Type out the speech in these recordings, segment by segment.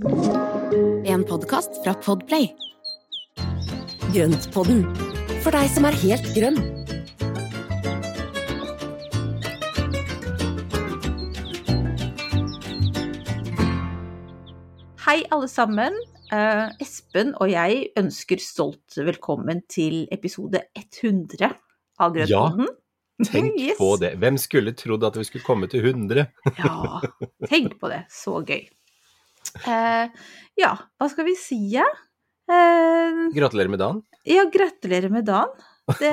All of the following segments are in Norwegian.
En podkast fra Podplay. Grøntpodden, for deg som er helt grønn. Hei, alle sammen. Uh, Espen og jeg ønsker stolt velkommen til episode 100 av Grøntpodden. Tenk Yes. på det. Hvem skulle trodd at vi skulle komme til 100? Ja, tenk på det. Så gøy. Eh, ja, hva skal vi si, ja? Eh, Gratulerer med dagen. ja, gratulerer med dagen. Det,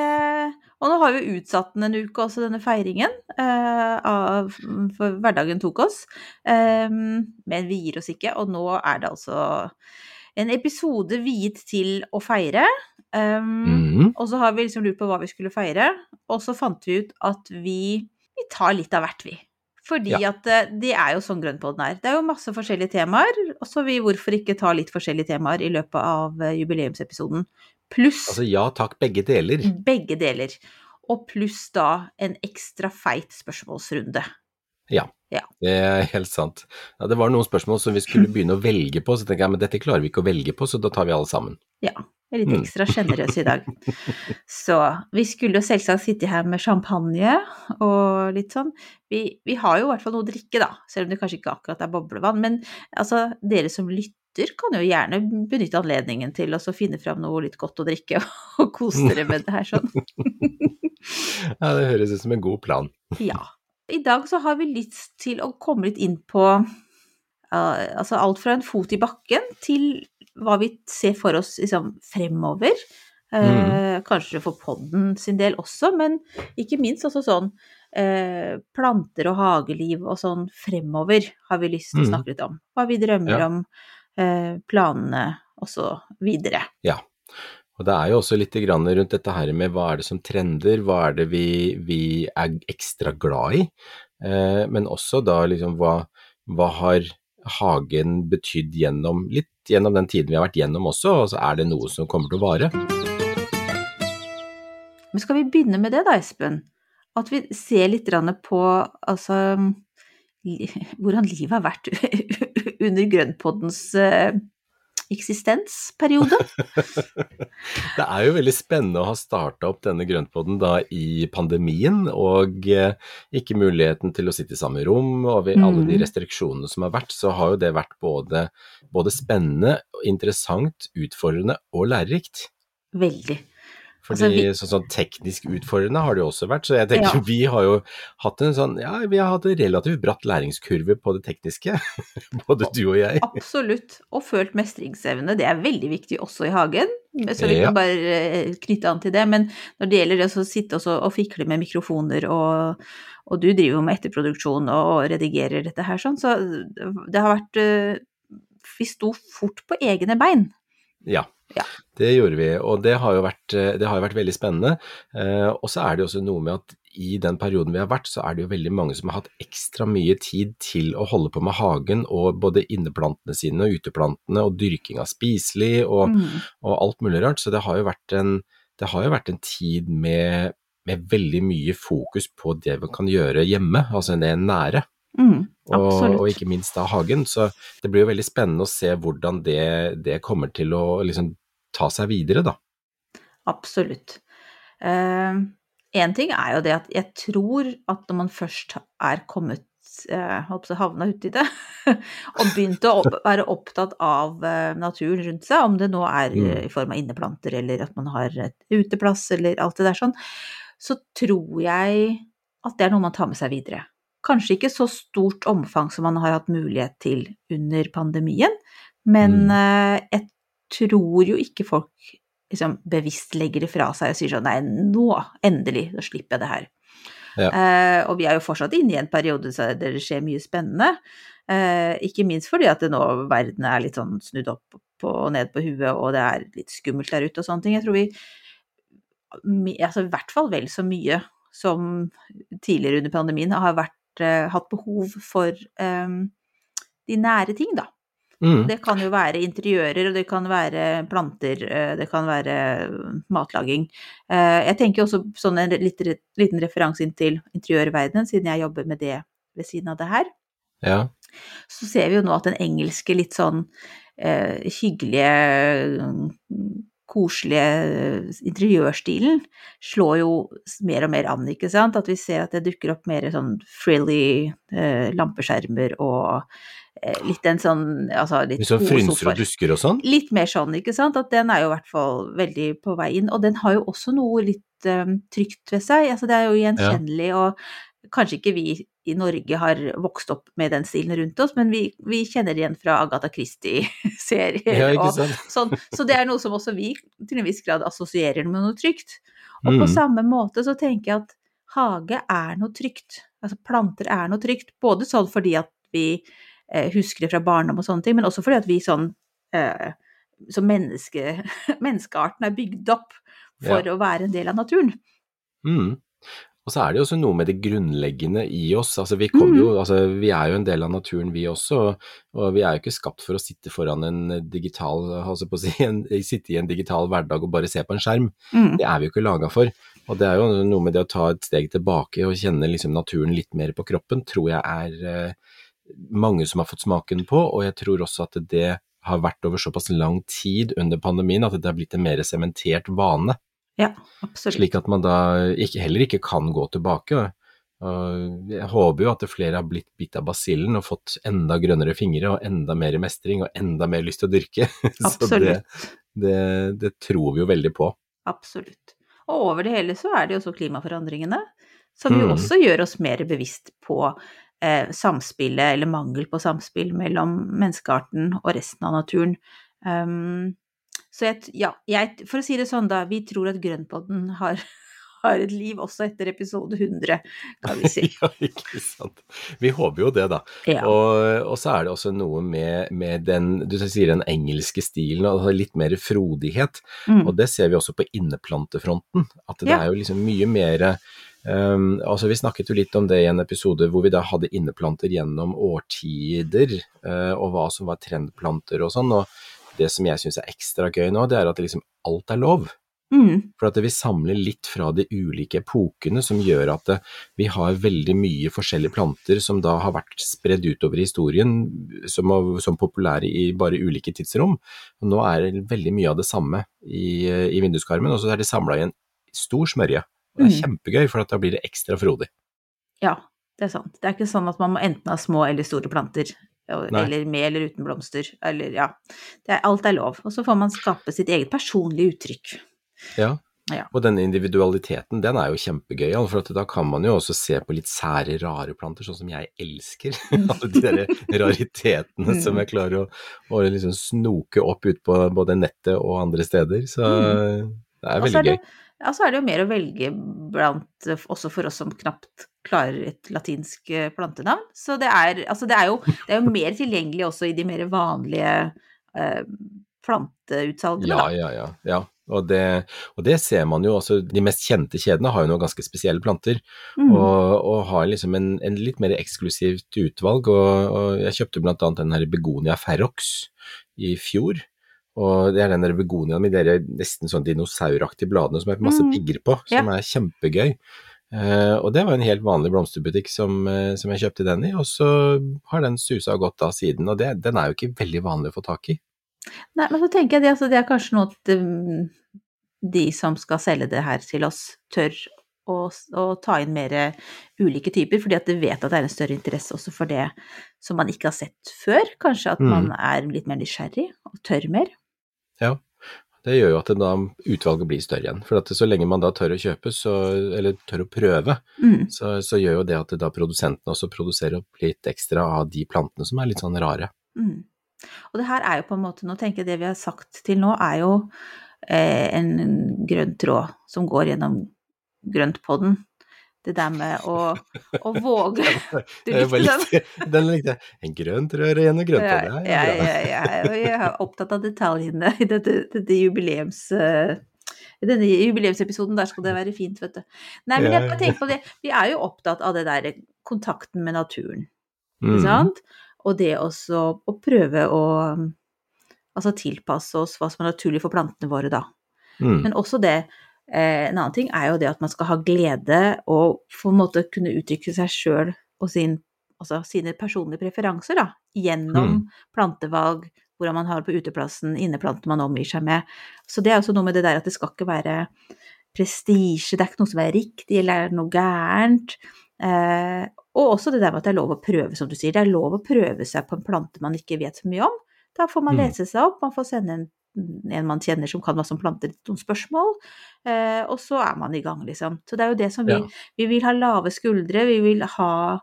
og nå har vi utsatt den en uke også, denne feiringen. eh, av, for hverdagen tok oss. Eh, men vi gir oss ikke, og nå er det altså en episode viet til å feire. Um, mm. Og så har vi liksom lurt på hva vi skulle feire, og så fant vi ut at vi, vi tar litt av hvert, vi. Fordi Ja. at eh, det er jo sånn Grønnpodden er. Det er jo masse forskjellige temaer, og så vi hvorfor ikke ta litt forskjellige temaer i løpet av eh, jubileumsepisoden. Pluss Altså ja takk, begge deler. begge deler. Og pluss da en ekstra feit spørsmålsrunde. Ja. ja. Det er helt sant. Ja, det var noen spørsmål som vi skulle begynne å velge på, så tenkte jeg men dette klarer vi ikke å velge på, så da tar vi alle sammen. Ja, jeg er litt Mm. ekstra sjenerøs i dag. Så vi skulle jo selvsagt sitte her med champagne og litt sånn. Vi, vi har jo i hvert fall noe å drikke, da, selv om det kanskje ikke akkurat er boblevann. Men altså, dere som lytter kan jo gjerne benytte anledningen til å finne fram noe litt godt å drikke og kose dere med det her sånn. Ja, Det høres ut som en god plan. Ja. I dag så har vi litt til å komme litt inn på uh, altså alt fra en fot i bakken til hva vi ser for oss liksom, fremover. Mm. Kanskje for podden sin del også, men ikke minst også sånn eh, planter og hageliv og sånn fremover har vi lyst til å Mhm. snakke litt om. Hva vi drømmer Ja. om, eh, planene og så videre. Og det er jo også litt grann rundt dette her med hva er det som trender, hva er det vi, vi er ekstra glad i, eh, men også da liksom hva, hva har hagen betydd gjennom, litt gjennom den tiden vi har vært gjennom også, og så er det noe som kommer til å vare. Men skal vi begynne med det da, Espen? At vi ser litt på altså, hvordan livet har vært under Grønnpoddens eh, eksistensperiode. Det er jo veldig spennende å ha starta opp denne grøntpodden da i pandemien, og eh, ikke muligheten til å sitte i samme rom, og ved alle de Mm. restriksjonene som har vært, så har jo det vært både, både spennende, interessant, utfordrende og lærerikt. Veldig. Fordi Altså, vi- sånn, sånn teknisk utfordrende har det jo også vært, så jeg tenker Ja. vi har jo hatt en sånn, ja, vi har hatt en relativt bratt læringskurve på det tekniske, både du og jeg. Absolutt. Og følt mestringsevne. Det er veldig viktig også i hagen. Så vi Ja. kan bare eh, knytte an til det. Men når det gjelder det å sitte og fikle med mikrofoner, og, og du driver jo med etterproduksjon og redigerer dette her sånn, så det har vært eh, Vi sto fort på egne bein. Ja, Ja. det gjorde vi, og det har jo vært, eh, det har vært veldig spennende. Eh, og så er det jo også noe med at i den perioden vi har vært, så er det jo veldig mange som har hatt ekstra mye tid til å holde på med hagen og både inneplantene sine og uteplantene og dyrking av spiselig og, Mm. og alt mulig rart. Så det har jo vært en, det har jo vært en tid med, med veldig mye fokus på det vi kan gjøre hjemme, altså det nære. Mm. Og, og ikke minst da hagen. Så det blir jo veldig spennende å se hvordan det, det kommer til å liksom ta seg videre, da. Absolutt. Én ting er jo det at jeg tror at når man først er kommet eh, havna uti det, og begynte å være opptatt av eh, naturen rundt seg, om det nå er Mm. eh, i form av inneplanter eller at man har et uteplass eller alt det der sånn, så tror jeg at det er noe man tar med seg videre. Kanskje ikke så stort omfang som man har hatt mulighet til under pandemien, men Mm. eh, jeg tror jo ikke folk liksom bevisst legger det fra seg og sier sånn nei, nå, endelig, da slipper jeg det her. Ja. Eh, og vi er jo fortsatt inne i en periode der det skjer mye spennende. Eh, ikke minst fordi at det nå verden er litt sånn snudd opp på, og ned på huet, og det er litt skummelt der ute og sånne ting. Jeg tror vi altså i hvert fall vel så mye som tidligere under pandemien har vært, eh, hatt behov for eh, de nære ting, da. Mm. Det kan jo være interiører, og det kan være planter, eh, det kan være eh, matlaging. Eh, Jeg tenker også sånn en liten referanse inn til interiørverdenen, siden jeg jobber med det ved siden av det her. Ja. så ser vi jo nå at den engelske litt sånn eh, hyggelige, koselige interiørstilen slår jo mer og mer an, ikke sant? At vi ser at det dukker opp mer sånn frilly eh, lampeskjermer og litt en sånn altså litt Litt sånn frynser og dusker og sånn? Litt mer sånn, ikke sant. At den er jo i hvert fall veldig på vei inn. Og den har jo også noe litt um, trygt ved seg. Altså det er jo gjenkjennelig, og kanskje ikke vi i Norge har vokst opp med den stilen rundt oss, men vi, vi kjenner det igjen fra Agatha Christie-serier. Ja, sånn. Så det er noe som også vi til en viss grad assosierer med noe trygt. Og på Mm. samme måte så tenker jeg at hage er noe trygt. Altså planter er noe trygt. Både sånn fordi at vi eh, husker det fra barndom og sånne ting, men også fordi at vi sånn eh, som menneske, menneskearten er bygd opp for å være en del av naturen. Mm. Og så er det jo også noe med det grunnleggende i oss. Altså, vi, kommer jo, altså, vi er jo en del av naturen, vi også. Og, og vi er jo ikke skapt for å sitte foran en digital altså på å si, en, Sitte i en digital hverdag og bare se på en skjerm. Mm. Det er vi jo ikke laga for. Og det er jo noe med det å ta et steg tilbake og kjenne liksom naturen litt mer på kroppen, tror jeg er eh, mange som har fått smaken på. Og jeg tror også at det har vært over såpass lang tid under pandemien at det har blitt en mer sementert vane. Ja, absolutt. Slik at man da ikke, heller ikke kan gå tilbake. Jeg håper jo at flere har blitt bitt av basillen og fått enda grønnere fingre og enda mer mestring og enda mer lyst til å dyrke. Så det, Absolutt. det, det tror vi jo veldig på. Absolutt. Og over det hele så er det jo også klimaforandringene, som jo Mm. også gjør oss mer bevisst på eh, samspillet, eller mangel på samspill, mellom menneskearten og resten av naturen. Um, så jeg, ja, jeg, for å si det sånn da, vi tror at Grønnpodden har, har et liv også etter episode 100, kan vi si. ja, ikke sant. Vi håper jo det, da. Ja. Og, og så er det også noe med, med den, du sier den engelske stilen, og litt mer frodighet. Mm. Og det ser vi også på inneplantefronten, at det Ja. er jo liksom mye mer um, altså Vi snakket jo litt om det i en episode hvor vi da hadde inneplanter gjennom årtider, uh, og hva som var trendplanter og sånn. og det som jeg syns er ekstra gøy nå, det er at liksom alt er lov. Mm. For at vi samler litt fra de ulike epokene, som gjør at det, vi har veldig mye forskjellige planter som da har vært spredd utover historien, som, som populære i bare ulike tidsrom. Og nå er det veldig mye av det samme i, i vinduskarmen, og så er det samla i en stor smørje. Og det er Mm. kjempegøy, for at da blir det ekstra frodig. Ja, det er sant. Det er ikke sånn at man må enten ha små eller store planter, Nei. eller med eller uten blomster, eller ja. Det er, alt er lov. Og så får man skape sitt eget personlige uttrykk. Ja. Ja. Og denne individualiteten, den er jo kjempegøy, for at da kan man jo også se på litt sære, rare planter, sånn som jeg elsker. Alle de der raritetene Mm. som jeg klarer å, å liksom snoke opp ut på både nettet og andre steder. Så det er veldig gøy. Ja, så er det jo mer å velge blant, eh, også for oss som knapt klarer et latinsk eh, plantenavn. Så det er, altså det er, jo, det er jo mer tilgjengelig også i de mer vanlige eh, planteutsalgene, Ja, ja, ja. ja. Og, det, og det ser man jo, altså de mest kjente kjedene har jo noen ganske spesielle planter. Mm. og, og har liksom en, en litt mer eksklusivt utvalg. Og, og jeg kjøpte annet den her Begonia ferrox i fjor. Og det er den der begoniaen med de nesten sånn dinosauraktige bladene som er masse Mm. pigger på, som er kjempegøy. Uh, og det var en helt vanlig blomsterbutikk som, uh, som jeg kjøpte den i, og så har den susa godt av siden. Og det, den er jo ikke veldig vanlig å få tak i. Nei, men så tenker jeg det, altså, det er kanskje noe at um, de som skal selge det her til oss, tør å, å ta inn mer ulike typer, fordi at de vet at det er en større interesse også for det som man ikke har sett før. Kanskje at Mm. man er litt mer nysgjerrig og tør mer. Ja, det gjør jo at da utvalget blir større igjen. For at så lenge man da tør å kjøpe, så, eller tør å prøve, Mm. så, så gjør jo det at da produsentene også produserer opp litt ekstra av de plantene som er litt sånn rare. Mm. Og det her er jo på en måte, nå tenker jeg det vi har sagt til nå, er jo eh, en grønn tråd som går gjennom grøntpodden. Det der med å, å våge Du likte den? Den likte jeg. En grønt rør igjen og grønt Ja, ja, ja, ja, jeg er opptatt av detaljene i dette, dette jubileums... eh, i denne jubileumsepisoden, der skal det være fint, vet du. Nei, men jeg tenker på det, vi er jo opptatt av det der kontakten med naturen, ikke Mm. sant? Og det også å prøve å altså tilpasse oss hva som er naturlig for plantene våre da. Mm. Men også det, eh, en annen ting er jo det at man skal ha glede og på en måte kunne uttrykke seg sjøl og sin altså sine personlige preferanser, da, gjennom Mm. plantevalg, hvordan man har på uteplassen, inneplanter man omgir seg med. Så det er også noe med det der at det skal ikke være prestisje, det er ikke noe som er riktig eller er noe gærent. Eh, og også det der med at det er lov å prøve, som du sier. Det er lov å prøve seg på en plante man ikke vet så mye om. Da får man Mm. lese seg opp, man får sende en, en man kjenner som kan masse om planter, noen spørsmål, eh, og så er man i gang, liksom. Så det er jo det som vi Ja. Vi vil ha lave skuldre, vi vil ha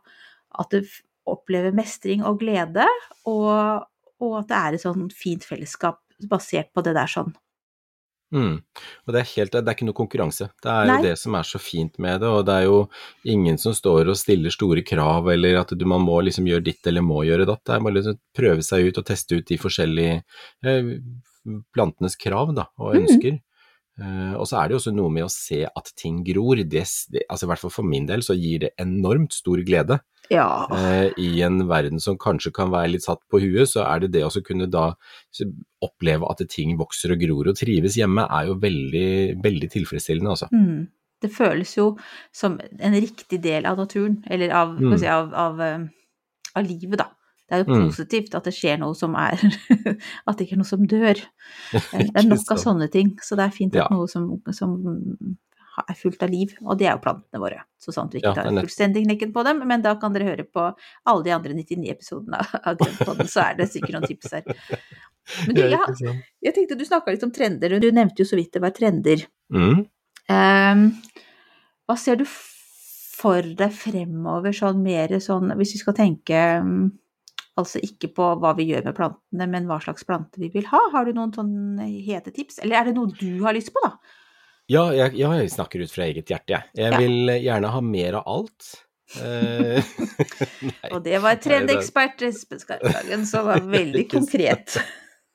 at du opplever mestring og glede, og, og at det er et sånn fint fellesskap basert på det der sånn. Mm. Og det er helt, det er ikke noe konkurranse. Det er Nei. jo det som er så fint med det, og det er jo ingen som står og stiller store krav, eller at du, man må liksom gjøre ditt eller må gjøre datt. Det er bare liksom prøve seg ut og teste ut de forskjellige eh, plantenes krav da, og ønsker. ønsker. Uh, og så er det jo også noe med å se at ting gror. Det, det, altså I hvert fall for min del så gir det enormt stor glede. Ja. Uh, I en verden som kanskje kan være litt satt på huet, så er det det å kunne da oppleve at ting vokser og gror og trives hjemme, er jo veldig, veldig tilfredsstillende, altså. Mm. Det føles jo som en riktig del av naturen, eller av, Mm. si, av, av, eh, av livet, da. Det er jo Mm. positivt at det skjer noe som er At det ikke er noe som dør. Eh, Det er nok av sånne ting, så det er fint at Ja. noe som, som er fullt av liv, og det er jo plantene våre. Så sant vi ikke tar fullstendig knekken på dem, men da kan dere høre på alle de andre 99 episodene av Grønnpodden, så er det sikkert noen tips her. Men du, sant? jeg tenkte du snakka litt om trender, og du nevnte jo så vidt det var trender. Mm. Um, hva ser du for deg fremover, sånn mer sånn Hvis vi skal tenke mm, altså ikke på hva vi gjør med plantene, men hva slags planter vi vil ha? Har du noen sånne hete tips? Eller er det noe du har lyst på, da? Ja, jeg, ja, jeg snakker ut fra eget hjerte, jeg. Jeg Ja. vil gjerne ha mer av alt. Eh. Og det var trendekspert Espen Skarphagen som var veldig konkret.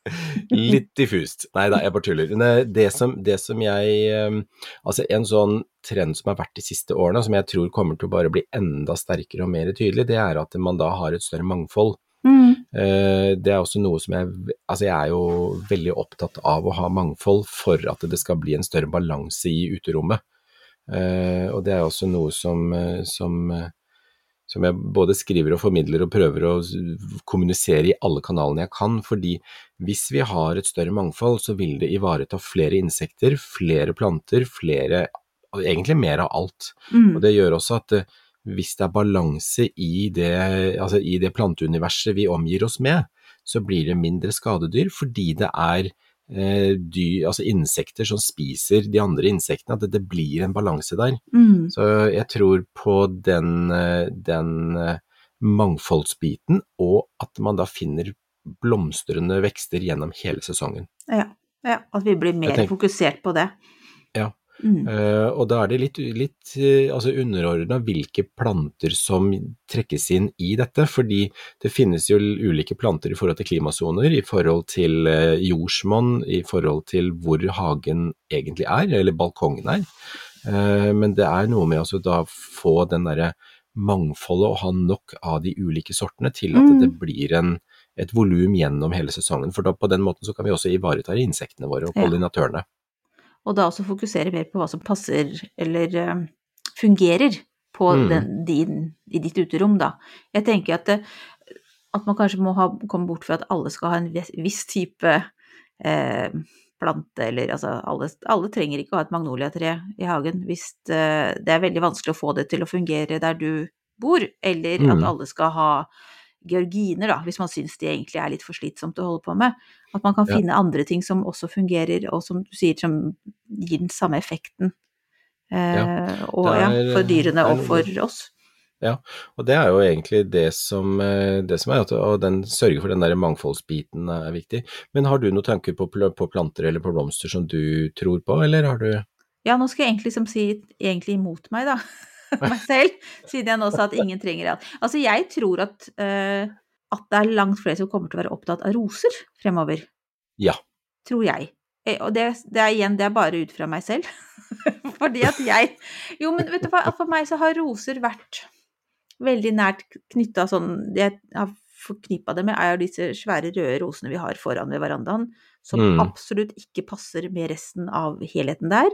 Litt diffust. Nei da, jeg bare tuller. Det, som, det som jeg eh, Altså, en sånn trend som har vært de siste årene, som jeg tror kommer til å bare bli enda sterkere og mer tydelig, det er at man da har et større mangfold. Mm. Eh, Det er også noe som jeg Altså, jeg er jo veldig opptatt av å ha mangfold for at det skal bli en større balanse i uterommet. Eh, Og det er også noe som, eh, som, som jeg både skriver og formidler og prøver å kommunisere i alle kanalene jeg kan. Fordi hvis vi har et større mangfold, så vil det ivareta flere insekter, flere planter, flere Egentlig mer av alt. Mm. Og det gjør også at hvis det er balanse i det, altså i det planteuniverset vi omgir oss med, så blir det mindre skadedyr fordi det er eh, dyr, altså insekter som spiser de andre insektene, at det, det blir en balanse der. Mm. Så jeg tror på den, eh, den eh, mangfoldsbiten, og at man da finner blomstrende vekster gjennom hele sesongen. Ja, ja. At vi blir mer tenker- fokusert på det. Ja. Mm. Eh, og da er det litt, litt eh, altså underordna hvilke planter som trekkes inn i dette, fordi det finnes jo ulike planter i forhold til klimasoner, i forhold til eh, jordsmonn, i forhold til hvor hagen egentlig er, eller balkongen er. Uh, men det er noe med å da få den derre mangfoldet og ha nok av de ulike sortene til at Mm. det blir en, et volum gjennom hele sesongen. For da på den måten så kan vi også ivareta insektene våre og pollinatørene. Og da også fokusere mer på hva som passer eller eh, fungerer på Mm. den, din, i ditt uterom, da. Jeg tenker at, det, at man kanskje må ha, komme bort fra at alle skal ha en vis- viss type eh, plante, eller altså alle, alle trenger ikke å ha et magnoliatre i hagen hvis det, det er veldig vanskelig å få det til å fungere der du bor, eller Mm. at alle skal ha georginer, da, hvis man syns det egentlig er litt for slitsomt å holde på med. At man kan Ja. finne andre ting som også fungerer, og som du sier, som gir den samme effekten. Eh, og det ja, for dyrene er og for oss. Ja, Og det er jo egentlig det som, eh, det som er, at og den sørger for den der mangfoldsbiten er viktig. Men har du noen tanker på, på planter eller på blomster som du tror på, eller har du Ja, nå skal jeg egentlig liksom si egentlig imot meg, da. meg selv, siden jeg nå sa at ingen trenger det. Altså, jeg tror at, uh, at det er langt flere som kommer til å være opptatt av roser fremover. Ja. Tror jeg. Eh, Og det, det er igjen, det er bare ut fra meg selv. Fordi at jeg Jo, men vet du hva, for meg så har roser vært veldig nært knytta sånn Jeg har forknippa det med, er jo disse svære røde rosene vi har foran ved verandaen, som Mm. absolutt ikke passer med resten av helheten der.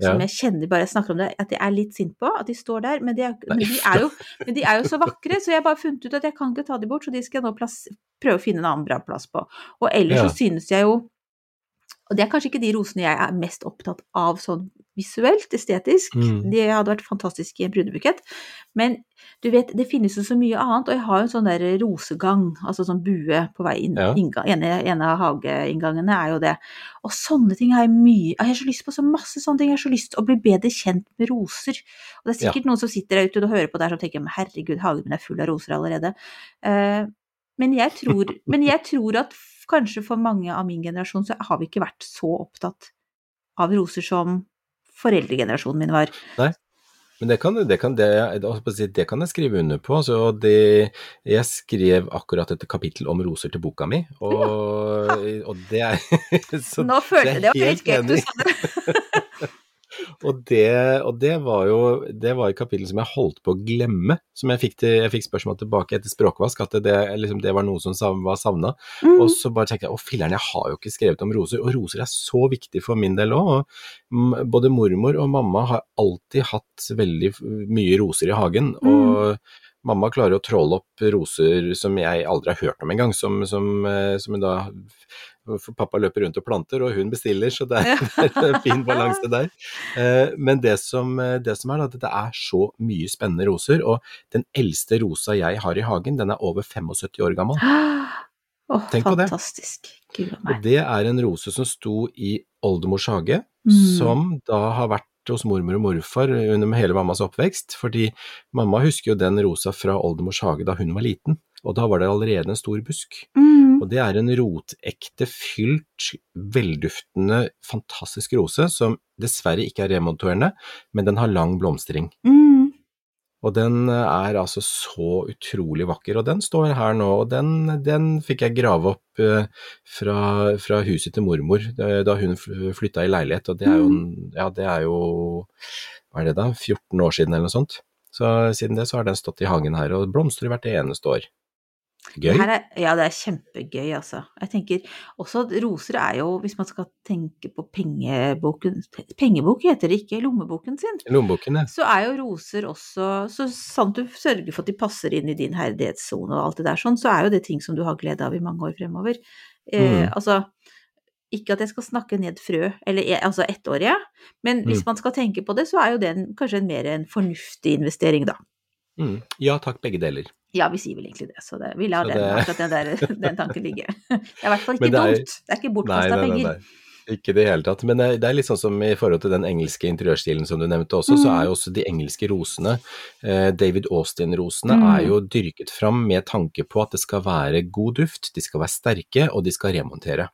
Ja. Som jeg kjenner bare jeg snakker om det, at jeg er litt sint på, at de står der. Men de er, men de er, jo, men de er jo så vakre, så jeg har bare funnet ut at jeg kan ikke ta de bort, så de skal jeg nå plass, prøve å finne en annen bra plass på. Og ellers Ja. så synes jeg jo og det er kanskje ikke de rosene jeg er mest opptatt av sånn visuelt, estetisk. Mm. De hadde vært fantastiske i en brudebukett. Men du vet, det finnes jo så mye annet, og jeg har jo en sånn der rosegang, altså sånn bue på vei inn. Ja. Inngang, ene, ene av hageinngangene er jo det. Og sånne ting har jeg mye Jeg har så lyst på så masse sånne ting. Jeg har så lyst til å bli bedre kjent med roser. Og det er Ja. sikkert noen som sitter der ute og hører på der som tenker herregud, hagen min er full av roser allerede. Uh, men, jeg tror, men jeg tror at kanskje for mange av min generasjon så har vi ikke vært så opptatt av roser som foreldregenerasjonen min var. Nei. Men det kan, det, kan, det, det kan jeg skrive under på. Så det, jeg skrev akkurat et kapittel om roser til boka mi, og, og det er så Nå følte jeg det var helt gøy. Du sa det. Og det, og det var jo det var et kapittel som jeg holdt på å glemme, som jeg fikk, til, jeg fikk spørsmål tilbake etter språkvask, at det, liksom, det var noe som var savna. Mm. Og så bare tenkte jeg å filler'n, jeg har jo ikke skrevet om roser, og roser er så viktig for min del òg. Både mormor og mamma har alltid hatt veldig mye roser i hagen, og mamma klarer å tråle opp roser som jeg aldri har hørt om engang, som, som, eh, som hun da for pappa løper rundt og planter, og hun bestiller, så det er, en fin balanse der. Eh, Men det som, det som er, at det er så mye spennende roser, og den eldste rosa jeg har i hagen, den er over 75 år gammel. Åh, Tenk på det. fantastisk. Gud Og det er en rose som sto i oldemors hage, Mm. som da har vært hos mormor og morfar under hele mammas oppvekst, fordi mamma husker jo den rosa fra oldemors hage da hun var liten, og da var det allerede en stor busk. Mm. Og det er en rotekte, fylt, velduftende, fantastisk rose som dessverre ikke er remonterende, men den har lang blomstring. Mm. Og den eh, er altså så utrolig vakker, og den står her nå, og den, den fikk jeg grave opp eh, fra, fra huset til mormor da hun flytta i leilighet, og det er jo, ja, det er jo, hva er det da, 14 år siden eller noe sånt. Så siden det så har den stått i hagen her og blomstrer hvert eneste år. Gøy. Det er, ja, det er kjempegøy, altså. Jeg tenker også at roser er jo, hvis man skal tenke på pengeboken Pengebok heter det ikke, lommeboken sin. Lommeboken, ja. Så er jo roser også Så sant du sørger for at de passer inn i din herdighetssone og alt det der sånn, så er jo det ting som du har glede av i mange år fremover. Eh, Mm. altså ikke at jeg skal snakke ned frø, eller altså ettårige, men hvis Mm. man skal tenke på det, så er jo det en, kanskje en mer en fornuftig investering, da. Mm. Ja takk, begge deler. Ja, vi sier vel egentlig det, så det, vi lar det, den, akkurat den, der, den tanken ligge. Det er i hvert fall ikke det er- dumt. Det er ikke bortkasta penger. nei, nei. Ikke i det hele tatt. Men det det er litt sånn som i forhold til den engelske interiørstilen som du nevnte også, så Mm. er jo også de engelske rosene, eh, David Austin-rosene, Mm. er jo dyrket fram med tanke på at det skal være god duft, de skal være sterke, og de skal remontere.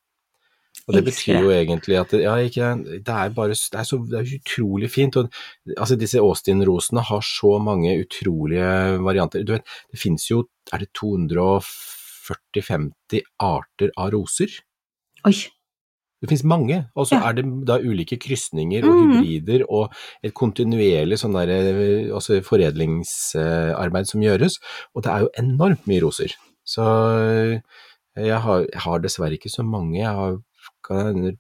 Og det betyr jo egentlig at ja, ikke, det er bare det er så det er utrolig fint. Og, altså disse Austin-rosene har så mange utrolige varianter. Du vet, det finnes jo er det 240-50 arter av roser? Oi. Det finnes mange, og så Ja. er det da ulike krysninger og Mhm. hybrider og et kontinuerlig sånn der, eh, altså foredlingsarbeid som gjøres, og det er jo enormt mye roser. Så eh, jeg har, jeg har dessverre ikke så mange, jeg har kan under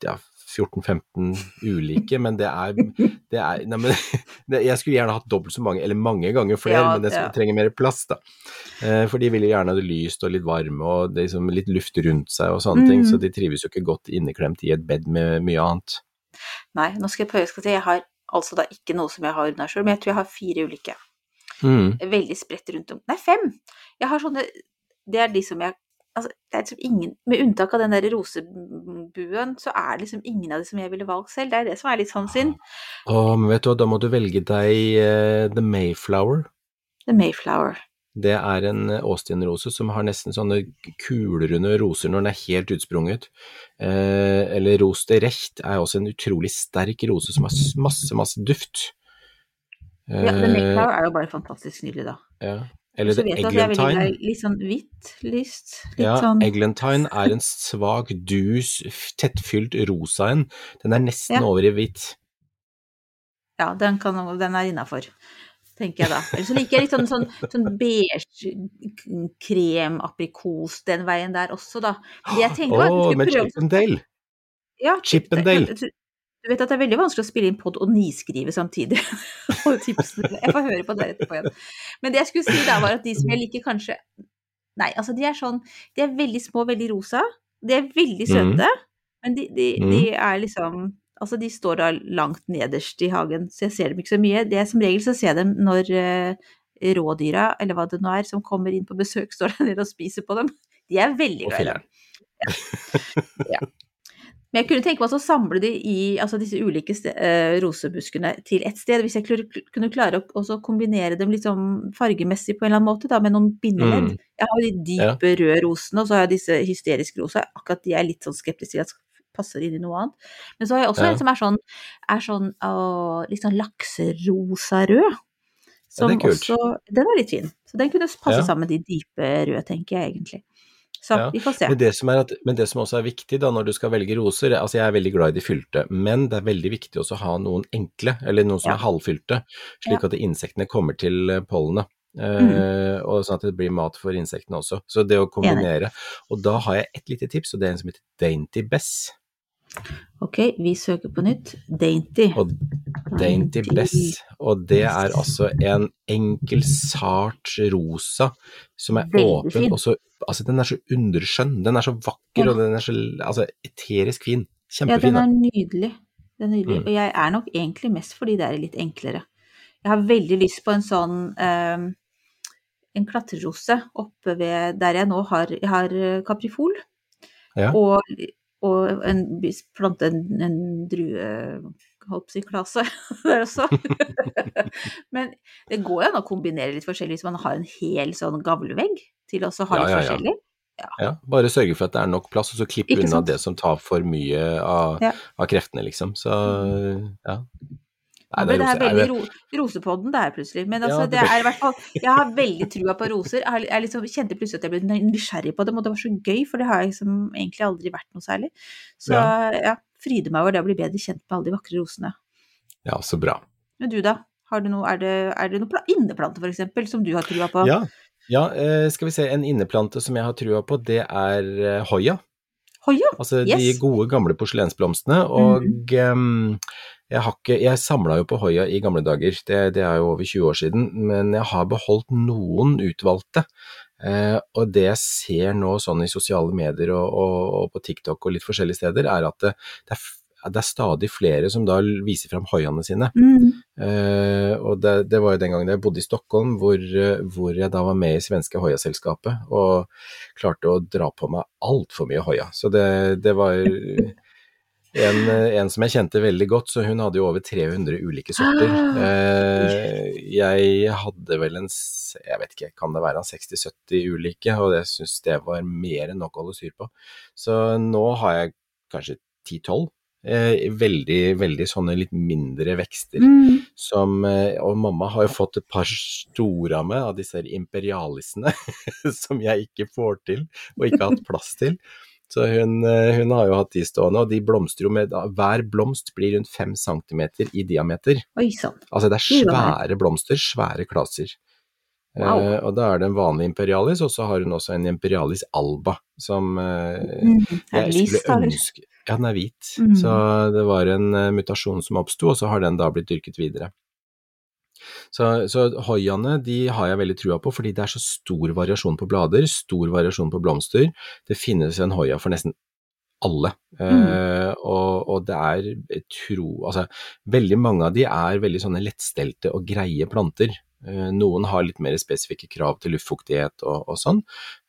ja, 14-15 ulike, men det er, det er nei, men, det, Jeg skulle gjerne hatt dobbelt så mange, eller mange ganger flere, Ja, men det ja. trenger mer plass, da. Eh, For de vil gjerne ha det lyst og litt varme og liksom litt luft rundt seg og sånne ting, Mm. så de trives jo ikke godt inneklemt i et bed med mye annet. Nei, nå skal jeg prøve skal jeg si. Jeg har altså da ikke noe som jeg har ordna sjøl, men jeg tror jeg har fire ulike. Mm. Veldig spredt rundt om. Nei, fem! Jeg har sånne Det er de som jeg Altså, det er liksom ingen Med unntak av den der rosebuen, så er det liksom ingen av de som jeg ville valgt selv. Det er det som er litt sånn synd. Å, men vet du hva, da må du velge deg uh, The Mayflower. The Mayflower. Det er en åstinrose som har nesten sånne kulerunde roser når den er helt utsprunget. Eh, eller Rose de Recht er også en utrolig sterk rose som har masse, masse duft. Ja, The Eh, Mayflower er jo bare fantastisk nydelig, da. ja. Eller Så vet jeg at jeg er veldig glad i litt sånn hvitt lyst. Litt Ja, sånn Eglantine er en svak, dus, tettfylt rosa en. Den er nesten Ja. over i hvitt. Ja, den, kan, den er innafor. tenker jeg da. Eller så liker jeg litt sånn, sånn, sånn beige krem, aprikos, den veien der også, da. Det jeg tenkte var at skulle prøve Chippendale! ja, Chippendale. Du vet at det er veldig vanskelig å spille inn pod og niskrive samtidig. Og tipsene- jeg får høre på det etterpå igjen. Men det jeg skulle si da, var at de som jeg liker kanskje Nei, altså de er sånn De er veldig små, veldig rosa. De er veldig søte. Mm. men de, de, de er liksom Altså, de står da langt nederst i hagen, så jeg ser dem ikke så mye. Det er Som regel så ser jeg dem når uh, rådyra, eller hva det nå er, som kommer inn på besøk, står der nede og spiser på dem. De er veldig glad i dem. filler'n. Ja. Men jeg kunne tenke meg å samle de i altså disse ulike eh, rosebuskene til ett sted, hvis jeg kunne klare å også kombinere dem sånn fargemessig på en eller annen måte, da, med noen bindeledd. Mm. Jeg har de dype røde rosene, og så har jeg disse hysteriske rosa. Akkurat de er litt sånn skeptisk til at passer inn i noe annet. Men så har jeg også Ja. en som er sånn, er sånn å, litt sånn lakserosarød. Som det er kult. også Den er litt fin. Så den kunne passe Ja. sammen med de dype røde, tenker jeg egentlig. Så Ja, vi får se. Men det, som at, men det som også er viktig da når du skal velge roser, altså jeg er veldig glad i de fylte, men det er veldig viktig også å ha noen enkle, eller noen som Ja. er halvfylte, slik Ja. at insektene kommer til eh, pollenet. Mm. Uh, og sånn at det blir mat for insektene også. Så det å kombinere. Og da har jeg et lite tips, og det er en som heter Dainty Bess. Ok, vi søker på nytt. Dainty. Og Dainty Bess, og det er altså en enkel, sart rosa som er Veldig åpen, fin. og så Altså, den er så underskjønn, den er så vakker, Ja. og den er så altså, eterisk fin. Ja, Kjempefin. den er nydelig. Den er nydelig. Mm. Og jeg er nok egentlig mest fordi det er litt enklere. Jeg har veldig lyst på en sånn um, en klatrerose oppe ved der jeg nå har, jeg har eh, kaprifol. Ja. Og, og en plante en, en drue holdt på sin klasse der også. Men det går jo an å kombinere litt forskjellig hvis man har en hel sånn gavlevegg til også å ha Ja, litt ja, ja. forskjellig. Ja, bare sørge for at det er nok plass, og så klipp unna sant? det som tar for mye av, Ja. av kreftene, liksom. Så ja. Nå ble det er veldig ro rosepodden det er plutselig. Men altså, Ja, det det er i hvert fall Jeg har veldig trua på roser. Jeg, jeg liksom kjente plutselig at jeg ble nysgjerrig på dem, og det var så gøy, for det har jeg liksom egentlig aldri vært noe særlig. Så Ja. ja, fryder meg over det å bli bedre kjent med alle de vakre rosene. ja, så bra. Men du da? Har du noe, er det, er det noen inneplanter eksempel, som du har trua på? Ja, ja eh, skal vi se, en inneplante som jeg har trua på, det er eh, hoia. Hoia! Altså de gode, gamle porselensblomstene. Og em, jeg har ikke Jeg samla jo på hoia i gamle dager, det, det er jo over 20 år siden, men jeg har beholdt noen utvalgte. Eh, og det jeg ser nå sånn i sosiale medier og, og, og på TikTok og litt forskjellige steder, er at det, det, er, det er stadig flere som da viser fram hoiene sine. Mm. Eh, og det, det var jo den gangen jeg bodde i Stockholm, hvor, hvor jeg da var med i svenske Hoia-selskapet, og klarte å dra på meg altfor mye Hoia. Så det, det var en, eh, en som jeg kjente veldig godt, så hun hadde jo over 300 ulike sorter. Eh, jeg hadde vel en, jeg vet ikke, kan det være 60-70 ulike, og jeg syns det var mer enn nok å holde styr på. Så nå har jeg kanskje 10-12. Eh, veldig, veldig sånne litt mindre vekster. Mm. Som, og mamma har jo fått et par store av meg, av disse imperialisene, som jeg ikke får til, og ikke har hatt plass til. Så hun, eh, hun har jo hatt de stående, og de blomstrer jo med Hver blomst blir rundt fem centimeter i diameter. Oi sann. Altså det er svære blomster, svære klaser. Wow. Eh, og da er det en vanlig imperialis, og så har hun også en imperialis alba, som eh, Mm. Jeg skulle ønske Ja, den er hvit. Mm. Så det var en uh, mutasjon som oppsto, og så har den da blitt dyrket videre. Så, så hoiaene de har jeg veldig trua på, fordi det er så stor variasjon på blader, stor variasjon på blomster. Det finnes en hoia for nesten alle. Eh, og, og det er tro Altså, veldig mange av de er veldig sånne lettstelte og greie planter. Uh, noen har litt mer spesifikke krav til luftfuktighet og, og sånn.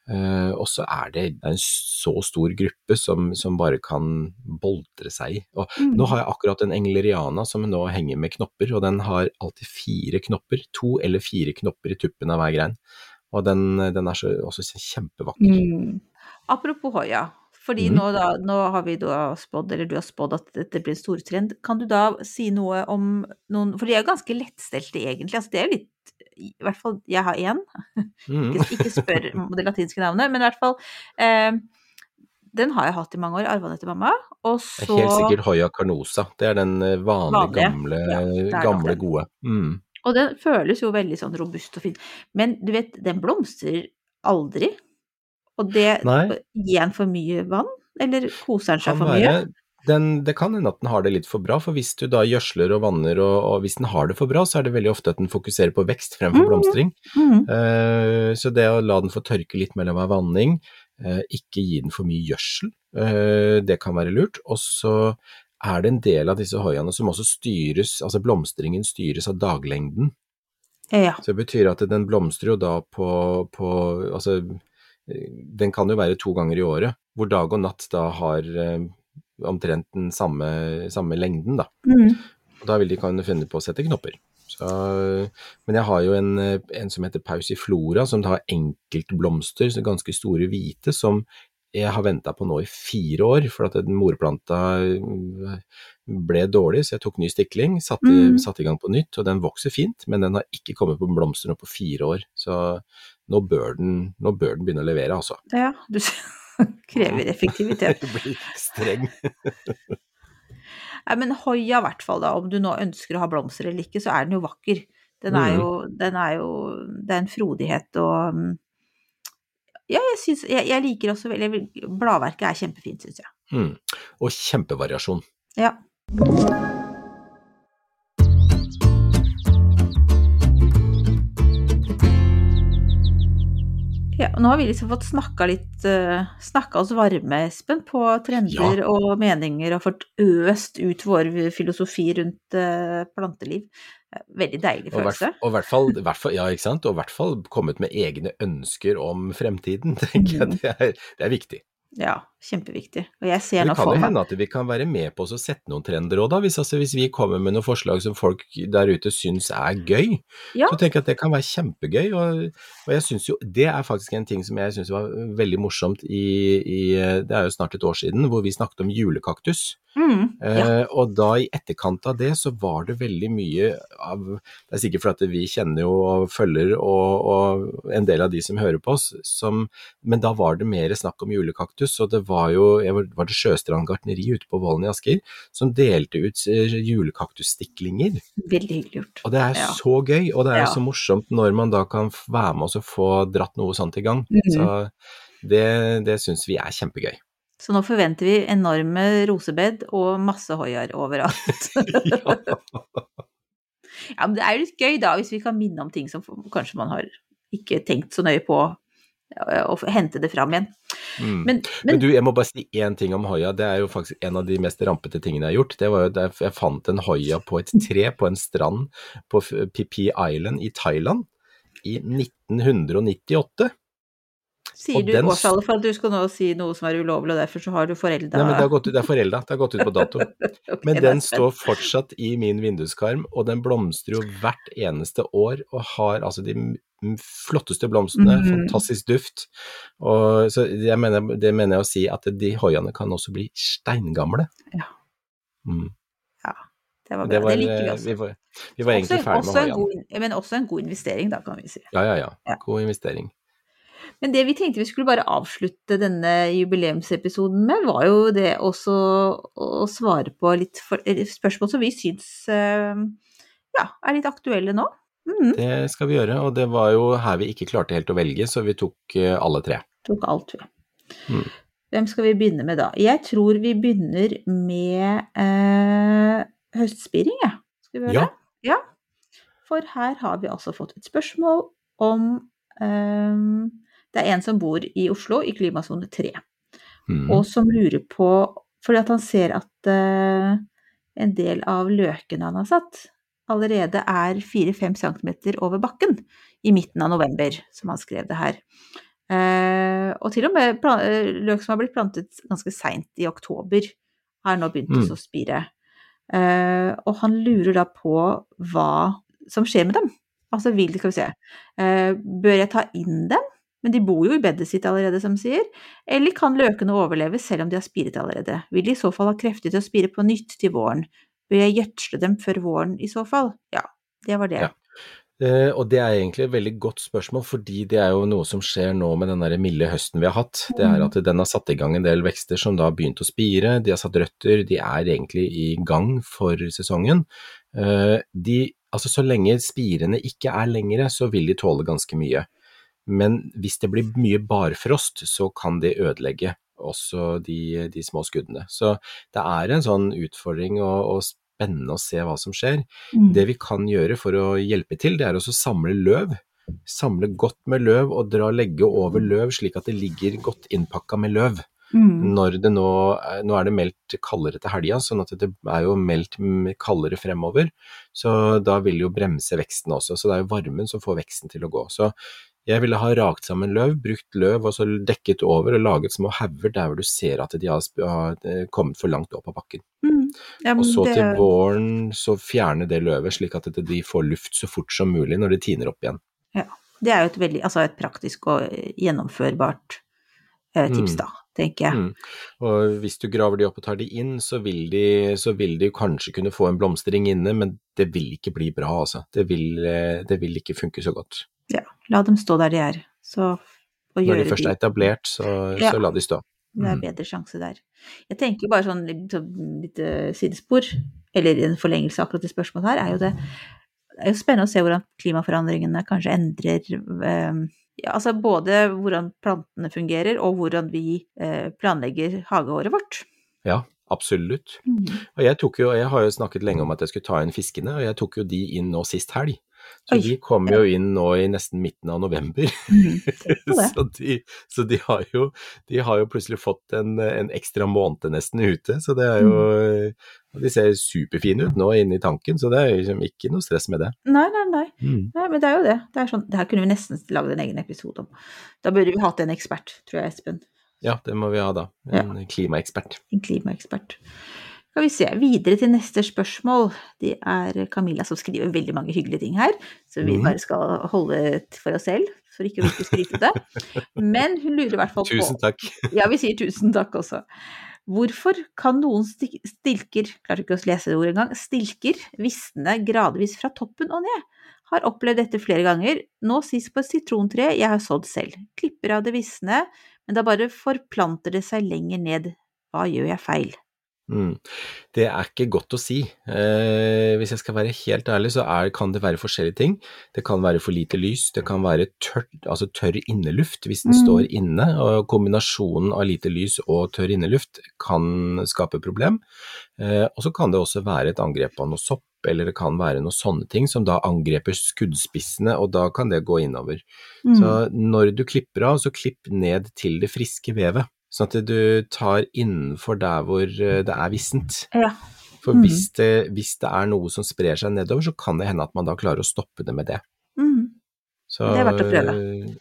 Eh, og så er det en så stor gruppe som, som bare kan boltre seg i. Og Mm. nå har jeg akkurat en engleriana som nå henger med knopper, og den har alltid fire knopper. To eller fire knopper i tuppen av hver grein. Og den, den er så, også kjempevakker. Mm. Apropos Hoia, fordi mm. nå, da, nå har vi da spådd, eller du har spådd at dette blir en stortrend. Kan du da si noe om noen For de er jo ganske lettstelte, egentlig. Altså, det er jo litt I hvert fall jeg har én. Mm. Ikke, ikke spør om det latinske navnet, men i hvert fall eh, Den har jeg hatt i mange år, arva den etter mamma. Og så helt sikkert Hoia carnosa. Det er den eh, vanlige, Vanlige. gamle, Ja, nok gamle gode. Mm. Og den føles jo veldig sånn robust og fin. Men du vet, den blomstrer aldri. Og det Nei. Gir den for mye vann, eller koser den seg for mye? Den, det kan hende at den har det litt for bra, for hvis du da gjødsler og vanner, og, og hvis den har det for bra, så er det veldig ofte at den fokuserer på vekst fremfor blomstring. blomstring. Mhm. Uh, så det å la den få tørke litt mellom hver vanning, uh, ikke gi den for mye gjødsel, uh, det kan være lurt. Og så er det en del av disse hoiaene som også styres, altså blomstringen styres av daglengden. Ja. Så det betyr at den blomstrer jo da på, på altså den kan jo være to ganger i året, hvor dag og natt da har omtrent den samme, samme lengden, da. Mm. Da vil de kunne finne på å sette knopper. Så, men jeg har jo en, en som heter Pausiflora, som har enkeltblomster, så ganske store hvite, som jeg har venta på nå i fire år, for at den morplanta eh, ble dårlig, så jeg tok ny stikling, satte, Mm. satte i gang på nytt, og den vokser fint, men den har ikke kommet på blomster nå på fire år. Så nå bør den, nå bør den begynne å levere, altså. ja. Du krever effektivitet. Du blir streng. Nei, men Hoia i hvert fall, da, om du nå ønsker å ha blomster eller ikke, så er den jo vakker. Den er Mhm. jo, den er jo Det er en frodighet og mm, Ja, jeg syns jeg, jeg liker også veldig Bladverket er kjempefint, syns jeg. Mm. Og kjempevariasjon. Ja. Og nå har vi liksom fått snakka litt uh, Snakka oss varme, Espen, på trender og meninger, og fått øst ut vår filosofi rundt eh, planteliv. Eh, Veldig deilig følelse. og hvert fall, hvert fall, ja, ikke sant? Og i hvert fall kommet med egne ønsker om fremtiden, tenker jeg. Mhm. Det er, det er viktig. Ja, kjempeviktig. Og jeg ser Det kan jo hende at vi kan være med på å sette noen trender òg, da. Hvis, altså, hvis vi kommer med noen forslag som folk der ute syns er gøy, Ja. så tenker jeg at det kan være kjempegøy. Og, og jeg syns jo Det er faktisk en ting som jeg syns var veldig morsomt i, i Det er jo snart et år siden, hvor vi snakket om julekaktus. Mm, ja. Eh, og da i etterkant av det så var det veldig mye av Det er sikkert fordi vi kjenner jo og følger og, og en del av de som hører på oss, som, men da var det mer snakk om julekaktus. Og det var jo jeg var, var det Sjøstrand gartneri ute på Vollen i Asker som delte ut eh, julekaktusstiklinger. Veldig hyggelig gjort. Og det er Ja. så gøy, og det er jo Ja. så morsomt når man da kan være med oss og få dratt noe sånt i gang. Mhm. Så det, det syns vi er kjempegøy. Så nå forventer vi enorme rosebed og masse hoier overalt. ja, men det er jo litt gøy da, hvis vi kan minne om ting som kanskje man har ikke tenkt så nøye på, og hente det fram igjen. Mm. Men, Men men du, jeg må bare si én ting om hoia. Det er jo faktisk en av de mest rampete tingene jeg har gjort. Det var jo der jeg fant en hoia på et tre på en strand på Pipi Island i Thailand i 1998. sier du den- årstallet for at du skal nå si noe som er ulovlig, og derfor så har du forelda Nei, men det, har gått, ut- det er forelda, det har gått ut på dato. okay, Men den står fortsatt i min vinduskarm, og den blomstrer jo hvert eneste år og har altså de flotteste blomstene, Mhm. fantastisk duft. Og, så jeg mener, det mener jeg å si at de hoiaene kan også bli steingamle. Ja. Mm. Det var bra. Det Det, liker vi eh, også. vi var, vi var egentlig ferdig med en men også en god investering, da, kan vi si. Ja, ja, ja. Ja. God investering. Men det vi tenkte vi skulle bare avslutte denne jubileumsepisoden med, var jo det også å svare på litt spørsmål som vi syns eh, ja, er litt aktuelle nå. Mm. Det skal vi gjøre, og det var jo her vi ikke klarte helt å velge, så vi tok eh, alle tre. tok alt, vi. Mm. Hvem skal vi begynne med da? Jeg tror vi begynner med eh, høstspiring, jeg. Skal vi gjøre Ja. det? Ja. For her har vi altså fått et spørsmål om eh, Det er en som bor i Oslo, i klimasone 3. Mm. og som lurer på Fordi at han ser at uh, en del av løkene han har satt, allerede er 4-5 cm over bakken i midten av november, som han skrev det her. Uh, og til og med eh, løk som har blitt plantet ganske seint i oktober, har nå begynt Mm. å spire. Uh, og han lurer da på hva som skjer med dem. Altså vil, skal vi se, uh, bør jeg ta inn dem? Men de bor jo i bedet sitt allerede, som sier. Eller kan løkene overleve selv om de har spiret allerede? Vil de i så fall ha krefter til å spire på nytt til våren? Bør jeg gjødsle dem før våren i så fall? Ja, det var det. Ja. Uh, og det er egentlig et veldig godt spørsmål, fordi det er jo noe som skjer nå med den der milde høsten vi har hatt. Det er Mm. at den har satt i gang en del vekster som da har begynt å spire, de har satt røtter, de er egentlig i gang for sesongen. Uh, de altså så lenge spirene ikke er lengre, så vil de tåle ganske mye. Men hvis det blir mye barfrost, så kan det ødelegge også de, de små skuddene. Så det er en sånn utfordring og, og spennende å se hva som skjer. Mm. Det vi kan gjøre for å hjelpe til, det er også å samle løv. Samle godt med løv og dra legge over løv slik at det ligger godt innpakka med løv. Mm. Når det nå, nå er det meldt kaldere til helga, sånn at det er jo meldt kaldere fremover. Så da vil det jo bremse veksten også. Så det er jo varmen som får veksten til å gå. Så jeg ville ha rakt sammen løv, brukt løv og så dekket over og laget små hauger der hvor du ser at de har eh, kommet for langt opp av bakken. Mm. Ja, Og så det- til våren så fjerne det løvet slik at de får luft så fort som mulig når de tiner opp igjen. Ja. Det er jo et veldig, altså et praktisk og gjennomførbart eh, tips, Mm. da, tenker jeg. Mm. Og hvis du graver de opp og tar de inn, så vil de, så vil de kanskje kunne få en blomstring inne, men det vil ikke bli bra, altså. Det vil, eh, det vil ikke funke så godt. La dem stå der de er. Så, Når de først er etablert, så, Ja. så la de stå. Det er Mm. bedre sjanse der. Jeg tenker bare sånn litt, litt eh, sidespor, eller en forlengelse av akkurat det spørsmålet her, er jo det Det er jo spennende å se hvordan klimaforandringene kanskje endrer eh, ja, altså både hvordan plantene fungerer, og hvordan vi eh, planlegger hageåret vårt. Ja, absolutt. Og jeg tok jo, jeg har jo snakket lenge om at jeg skulle ta inn fiskene, og jeg tok jo de inn nå sist helg. Så Oi. de kom jo inn nå i nesten midten av november. Mm, så de, så de, har jo, de har jo plutselig fått en, en ekstra måned nesten ute, så det er jo og De ser superfine ut nå inne i tanken, så det er liksom ikke noe stress med det. Nei, nei, nei. Mm. Nei, men det er jo det. Det, sånn, det her kunne vi nesten laget en egen episode om. Da burde vi hatt en ekspert, tror jeg, Espen. Ja, det må vi ha da. En klimaekspert. En klimaekspert. Skal vi se, videre til neste spørsmål. Det er Camilla som skriver veldig mange hyggelige ting her, så vi Mhm. bare skal holde for oss selv, for ikke å virke skrytete. Men hun lurer i hvert fall på Tusen takk. Ja, vi sier tusen takk også. Hvorfor kan noen stilker, klarte ikke å lese det ordet engang, stilker visne gradvis fra toppen og ned? Har opplevd dette flere ganger, nå sist på et sitrontre jeg har sådd selv. Klipper av det visne, men da bare forplanter det seg lenger ned. Hva gjør jeg feil? Mm. Det er ikke godt å si. Eh, hvis jeg skal være helt ærlig, så er, kan det være forskjellige ting. Det kan være for lite lys, det kan være tørr, altså tørr inneluft hvis den Mm. står inne. og Kombinasjonen av lite lys og tørr inneluft kan skape problem. Eh, og så kan det også være et angrep av noe sopp, eller det kan være noen sånne ting som da angreper skuddspissene, og da kan det gå innover. Mm. Så når du klipper av, så klipp ned til det friske vevet. Sånn at du tar innenfor der hvor eh, det er vissent. Ja. For Mhm. hvis, det, hvis det er noe som sprer seg nedover, så kan det hende at man da klarer å stoppe det med det. Mm. Så, Det er verdt å prøve.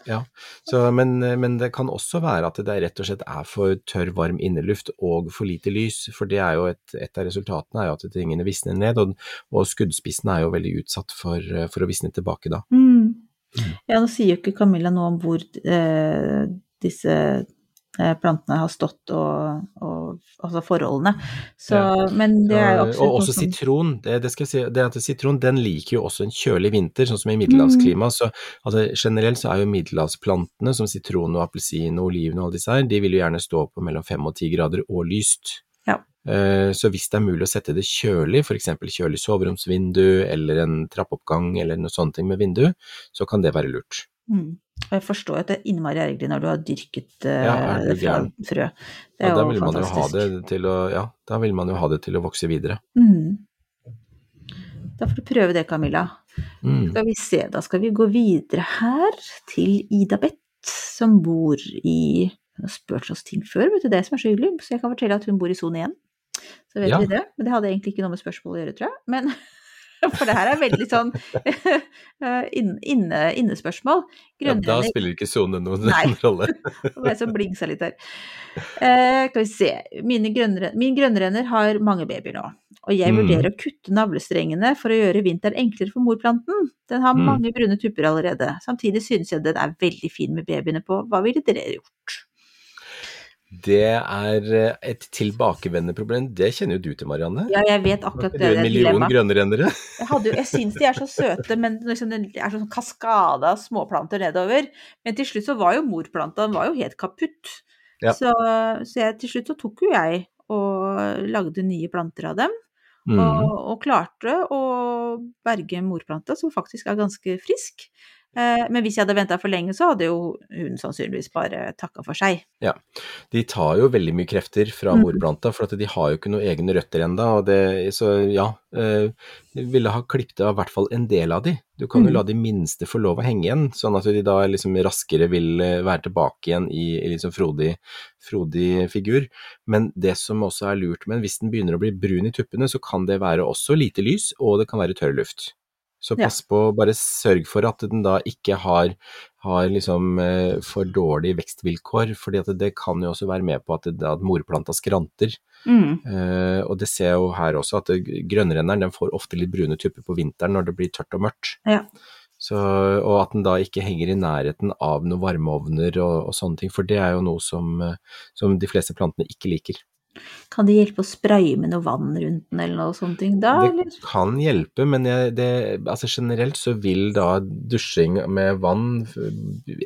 Ja. Så, men, men det kan også være at det rett og slett er for tørr, varm inneluft og for lite lys. For et, et av resultatene er jo at tingene visner ned, og, og skuddspissen er jo veldig utsatt for, for å visne tilbake da. Mm. Ja, nå sier jo ikke Camilla noe om hvor eh, disse plantene har stått og, og altså forholdene. Så, Ja. Men det er jo Og- absolutt og også som- sitron. Det, det skal jeg si, det at sitron den liker jo også en kjølig vinter, sånn som i Mm. Så altså, generelt så er jo middelhavsplantene, som sitron og appelsin og oliven og alle disse her, de vil jo gjerne stå på mellom fem og ti grader og lyst. Ja. Eh, Så hvis det er mulig å sette det kjølig, f.eks. kjølig soveromsvindu eller en trappeoppgang eller noe sånt med vindu, så kan det være lurt. Mm. Og jeg forstår at det er innmari ergerlig når du har dyrket uh, Ja, det frø. Det er da jo fantastisk. å, ja, da vil man jo ha det til å vokse videre. Mm. Da får du prøve det, Camilla. Mm. Skal vi se, da skal vi gå videre her til Ida Bett, som bor i Hun har spurt oss ting før, vet du, det som er så hyggelig, så jeg kan fortelle at hun bor i sone 1. Så vet Ja. vi det. Men det hadde egentlig ikke noe med spørsmålet å gjøre, tror jeg. Men For det her er veldig sånn eh, inne, innespørsmål. Ja, da spiller ikke sone noen Nei. rolle. Nei. bling blingsa litt her. Eh, skal vi se. Grønnre, min grønnrenner har mange babyer nå. Og jeg Mm. vurderer å kutte navlestrengene for å gjøre vinteren enklere for morplanten. Den har Mm. mange brune tupper allerede. Samtidig synes jeg den er veldig fin med babyene på. Hva ville dere gjort? Det er eh, et tilbakevendende problem. Det kjenner jo du til, Marianne. Ja, jeg vet akkurat det. du er en million grønnrennere? Jeg, hadde jeg syns de er så søte, men liksom det er sånn kaskade av småplanter nedover. Men til slutt så var jo morplanta den var jo helt kaputt. Ja. Så, så jeg, til slutt så tok jo jeg og lagde nye planter av dem. Mm. og, og klarte å berge morplanta, som faktisk er ganske frisk. Eh, Men hvis jeg hadde venta for lenge, så hadde jo hun sannsynligvis bare takka for seg. Ja, De tar jo veldig mye krefter fra Mm. morplanta, for de har jo ikke noen egne røtter ennå. Så ja, eh, de ville ha klippet av i hvert fall en del av de. Du kan jo Mm. la de minste få lov å henge igjen, sånn at de da liksom raskere vil eh, være tilbake igjen i, i liksom frodig, frodig figur. Men det som også er lurt men hvis den begynner å bli brun i tuppene, så kan det være også lite lys, og det kan være tørr luft. Så Ja. pass på, bare sørg for at den da ikke har, har liksom eh, for dårlige vekstvilkår, fordi at det kan jo også være med på at, det, at morplanta skranter. Mm. Eh, og det ser jeg jo her også, at grønnrenneren den får ofte litt brune tupper på vinteren når det blir tørt og mørkt. Ja. Så, og at den da ikke henger i nærheten av noen varmeovner og, og sånne ting, for det er jo noe som, eh, som de fleste plantene ikke liker. Kan det hjelpe å spraye med noe vann rundt den, eller noe sånt da? eller? Det kan hjelpe, men jeg, det, altså generelt så vil da dusjing med vann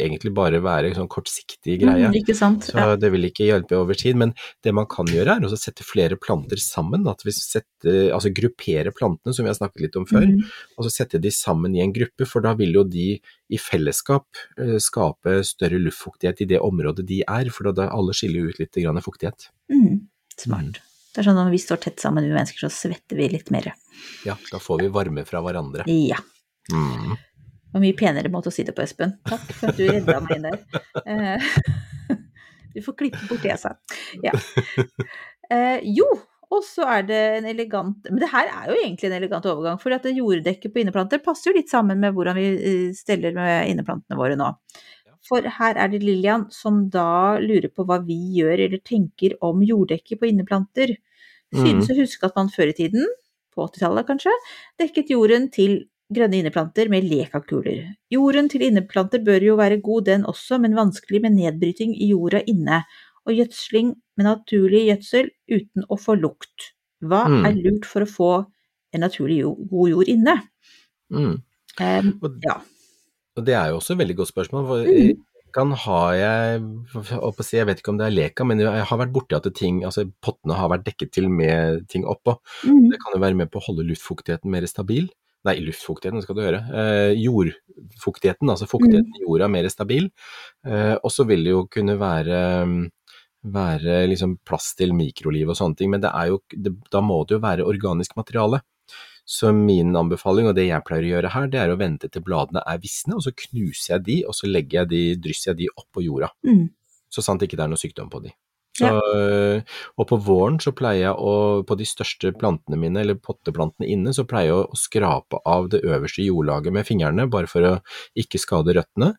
egentlig bare være en sånn kortsiktig greie. Mm, ikke sant? Så Ja. det vil ikke hjelpe over tid, men det man kan gjøre er å sette flere planter sammen. At vi setter, altså gruppere plantene, som vi har snakket litt om før, Mm. og så sette de sammen i en gruppe, for da vil jo de i fellesskap eh, skape større luftfuktighet i det området de er, for da alle skiller ut litt grann fuktighet. Mm. Smart. Det er sånn at når vi står tett sammen, vi mennesker, så svetter vi litt mer. Ja, da får vi varme fra hverandre. Ja. Mm. Og mye penere måte å si det på, Espen. Takk for at du redda meg inn der. Eh, Du får klippe bort det jeg sa. Ja. Eh, jo, og så er det en elegant Men det her er jo egentlig en elegant overgang, for at jorddekket på inneplanter passer jo litt sammen med hvordan vi eh, steller med inneplantene våre nå. For her er det Lillian som da lurer på hva vi gjør eller tenker om jorddekket på inneplanter. Synes å huske at man før i tiden, på 80-tallet kanskje, dekket jorden til grønne inneplanter med lekakuler. Jorden til inneplanter bør jo være god den også, men vanskelig med nedbryting i jorda inne, og gjødsling med naturlig gjødsel uten å få lukt. Hva Mm. er lurt for å få en naturlig god jord inne? Mm. Um, ja. Og det er jo også et veldig godt spørsmål. For mm. kan ha jeg Jeg vet ikke om det er leka, men jeg har vært borti at ting, altså pottene har vært dekket til med ting oppå. Mm. Det kan jo være med på å holde luftfuktigheten mer stabil. Nei, luftfuktigheten skal du høre. Eh, jordfuktigheten, altså fuktigheten i jorda, mer stabil. Eh, og så vil det jo kunne være, være liksom plass til mikroliv og sånne ting, men det er jo, det, da må det jo være organisk materiale. Så min anbefaling, og det jeg pleier å gjøre her, det er å vente til bladene er visne, og så knuser jeg de, og så legger jeg de, drysser jeg de oppå jorda. Mm. Så sant ikke det er noe sykdom på de. Så, ja. Og på våren så pleier jeg å, på de største plantene mine, eller potteplantene inne, så pleier jeg å, skrape av det øverste jordlaget med fingrene, bare for å ikke skade røttene.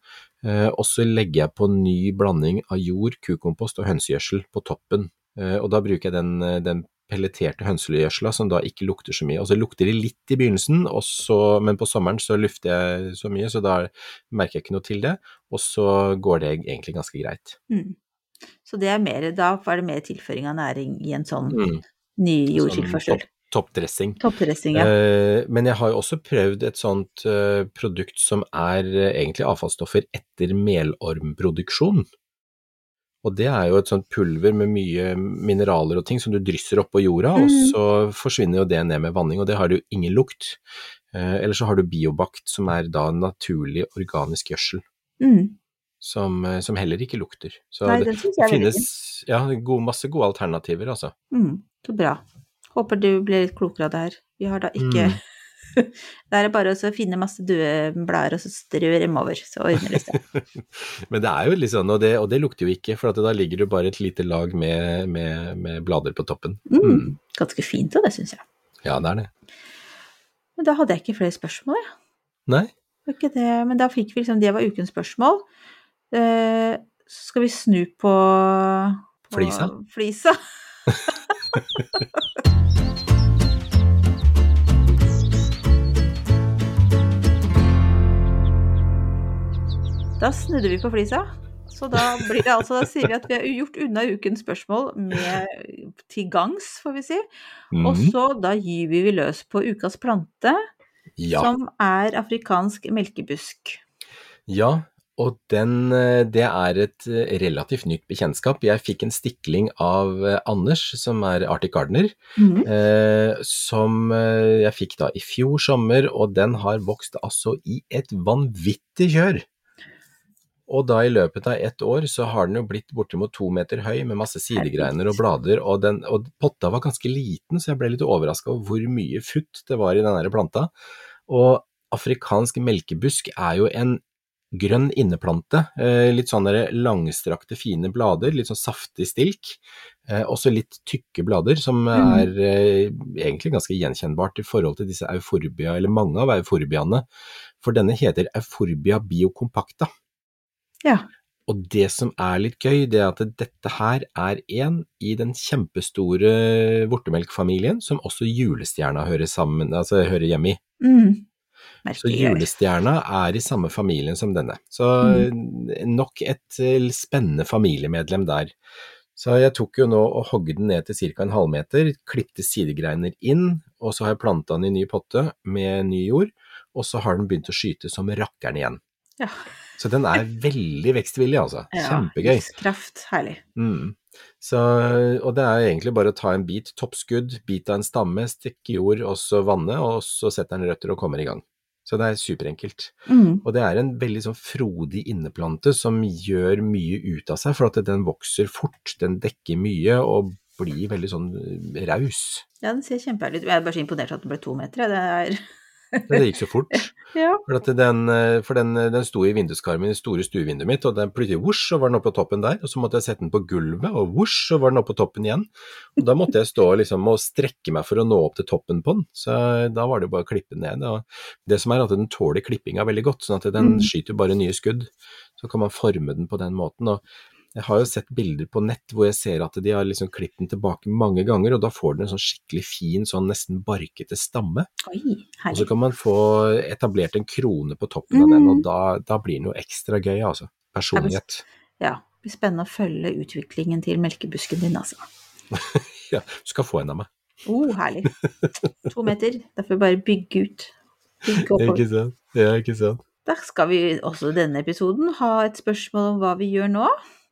Eh, og så legger jeg på ny blanding av jord, kukompost og hønsegjødsel på toppen. Eh, og da bruker jeg den, den pelleterte hønsegjødsla som da ikke lukter så mye. Og så lukter det litt i begynnelsen, så, men på sommeren så lufter jeg så mye, så da merker jeg ikke noe til det. Og så går det egentlig ganske greit. Mm. Så det er mer, da er det mer tilføring av næring i en sånn Mm. ny Sånn jordtilførsel. topp- Toppdressing. Toppdressing, ja. Uh, men jeg har jo også prøvd et sånt uh, produkt som er uh, egentlig avfallsstoffer etter melormproduksjon. Og det er jo et sånt pulver med mye mineraler og ting som du drysser oppå jorda, og Mhm. så forsvinner jo det ned med vanning, og det har jo ingen lukt. Eh, eller så har du biobakt, som er da naturlig organisk gjødsel, Mm. som, eh, som heller ikke lukter. Så Nei, det, det finnes ja, gode, masse gode alternativer, altså. Mm, så bra. Håper du ble litt klokere av det her. Vi har da ikke Mm. Da er det bare å finne masse døde blader og så strø dem over, så ordner det seg. Men det er jo litt sånn, og det, og det lukter jo ikke, for at da ligger det bare et lite lag med, med, med blader på toppen. Mm. Ganske fint, og det syns jeg. Ja, det er det. Men da hadde jeg ikke flere spørsmål, jeg. Nei? Det ikke det. Men da fikk vi liksom Det var ukens spørsmål. Så skal vi snu på, på Flisa? Flisa. Da snudde vi på flisa. Så da blir det altså, da sier vi at vi har gjort unna ukens spørsmål med til gangs, får vi si. Og Mhm. så da gyver vi løs på ukas plante, Ja. som er afrikansk melkebusk. ja. Og den, eh, det er et eh, relativt nytt bekjentskap. Jeg fikk en stikling av eh, Anders, som er Arctic Gardener, Mhm. eh, som jeg fikk da i fjor sommer, og den har vokst altså i et vanvittig kjør. Og da i løpet av ett år så har den jo blitt bortimot to meter høy med masse sidegreiner og blader, og, den, og potta var ganske liten, så jeg ble litt overraska over hvor mye futt det var i den der planta. Og afrikansk melkebusk er jo en grønn inneplante, eh, litt sånne langstrakte, fine blader, litt sånn saftig stilk, eh, også litt tykke blader, som Mhm. er eh, egentlig ganske gjenkjennbart i forhold til disse euforbia, eller mange av euforbiaene, for denne heter euforbia biocompacta. Ja. Og det som er litt gøy, det er at dette her er en i den kjempestore vortemelkfamilien som også julestjerna hører, sammen, altså hører hjemme i. Mm. Så julestjerna er i samme familien som denne. Så nok et eh, spennende familiemedlem der. Så jeg tok jo nå og hogde den ned til ca. en halvmeter, klippte sidegreiner inn, og så har jeg planta den i ny potte med ny jord, og så har den begynt å skyte som rakkeren igjen. Ja. Så den er veldig vekstvillig, altså. Ja, Kjempegøy. Livskraft. Herlig. Mm. Så, og det er egentlig bare å ta en bit toppskudd, bit av en stamme, stikke jord, og så vanne, og så setter den røtter og kommer i gang. Så det er superenkelt. Mm. Og det er en veldig sånn frodig inneplante som gjør mye ut av seg, for at den vokser fort, den dekker mye og blir veldig sånn eh, raus. Ja, den ser kjempeherlig ut. Jeg er bare så imponert at den ble to meter. Det er det gikk så fort. Ja. For, at den, eh, for den, den sto i vinduskarmen i det store stuevinduet mitt, og den plutselig vosj, så var den oppe på toppen der. Og så måtte jeg sette den på gulvet, og vosj, så var den oppe på toppen igjen. Og da måtte jeg stå liksom og strekke meg for å nå opp til toppen på den. Så da var det bare å klippe den ned. Og det som er at den tåler klippinga veldig godt, sånn at den Mm. skyter bare nye skudd. Så kan man forme den på den måten. og jeg har jo sett bilder på nett hvor jeg ser at de har liksom klippet den tilbake mange ganger, og da får den en sånn skikkelig fin, sånn nesten barkete stamme. Oi, Og så kan man få etablert en krone på toppen av den, Mm. og da, da blir den jo ekstra gøy, altså. Personlighet. Ja. Det blir spennende å følge utviklingen til melkebusken din, altså. Ja, du skal få en av meg. Oh, herlig. To meter. Derfor bare bygge ut. Bygge oppover. Ikke sant? Ja, ikke sant. Da skal vi også denne episoden ha et spørsmål om hva vi gjør nå,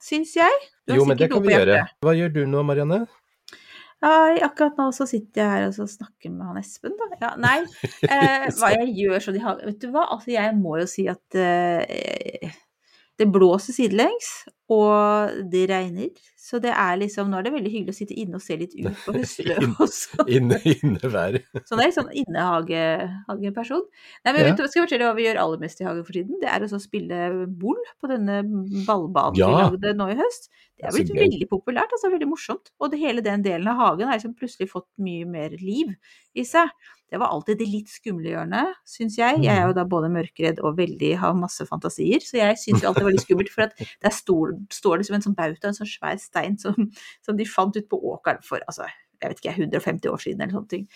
syns jeg. Du har Jo, men det kan vi gjøre. Hva gjør du nå, Marianne? Ja, akkurat nå så sitter jeg her og så snakker med han Espen, da. Ja, nei, eh, hva jeg gjør så de har Vet du hva, altså jeg må jo si at eh, det blåser sidelengs, og det regner. Så det er liksom Nå er det veldig hyggelig å sitte inne og se litt ut på høstløv også. Inne, innevær. Så det er litt sånn innehageperson. Nei, men Ja. vet du, skal jeg fortelle hva vi gjør aller mest i hagen for tiden? Det er å spille boll på denne ballbanen Ja. vi lagde nå i høst. Det er blitt veldig populært, altså veldig morsomt. Og det, hele den delen av hagen har liksom plutselig fått mye mer liv i seg. Det var alltid det litt skumle hjørnet, syns jeg. Jeg er jo da både mørkredd og veldig har masse fantasier, så jeg syns jo alltid det var litt skummelt. For at der står, står det som en sånn bauta, en sånn svær stein som, som de fant ut på åkeren for altså, jeg vet ikke, 150 år siden eller sånne ting.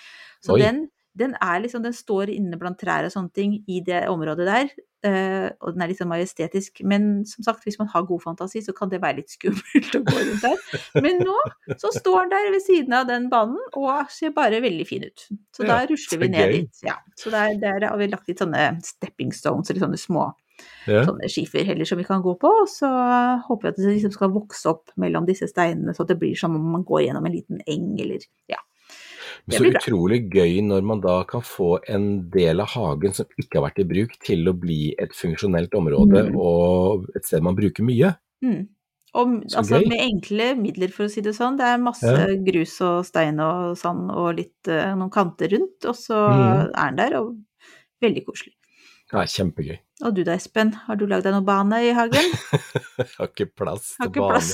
Så Oi. den, den liksom, den står inne blant trær og sånne ting i det området der. Uh, og den er litt sånn majestetisk. Men som sagt, hvis man har god fantasi, så kan det være litt skummelt å gå rundt der. Men nå så står den der ved siden av den banen og ser bare veldig fin ut. Så da rusler vi ned gøy. dit. Ja. Så der, der har vi lagt litt sånne stepping stones, eller sånne små Ja. sånne skiferheller som vi kan gå på. Og så håper vi at det liksom skal vokse opp mellom disse steinene, så det blir som om man går gjennom en liten eng, eller ja. Men så utrolig gøy når man da kan få en del av hagen som ikke har vært i bruk, til å bli et funksjonelt område Mm. og et sted man bruker mye. Mm. Og Så altså med enkle midler, for å si det sånn. Det er masse Ja. grus og stein og sand og litt eh, noen kanter rundt, og så mm. er den der, og veldig koselig. Ja, kjempegøy. Og du da, Espen, har du lagd deg noen bane i hagen? Jeg har ikke plass til ikke bane. plass.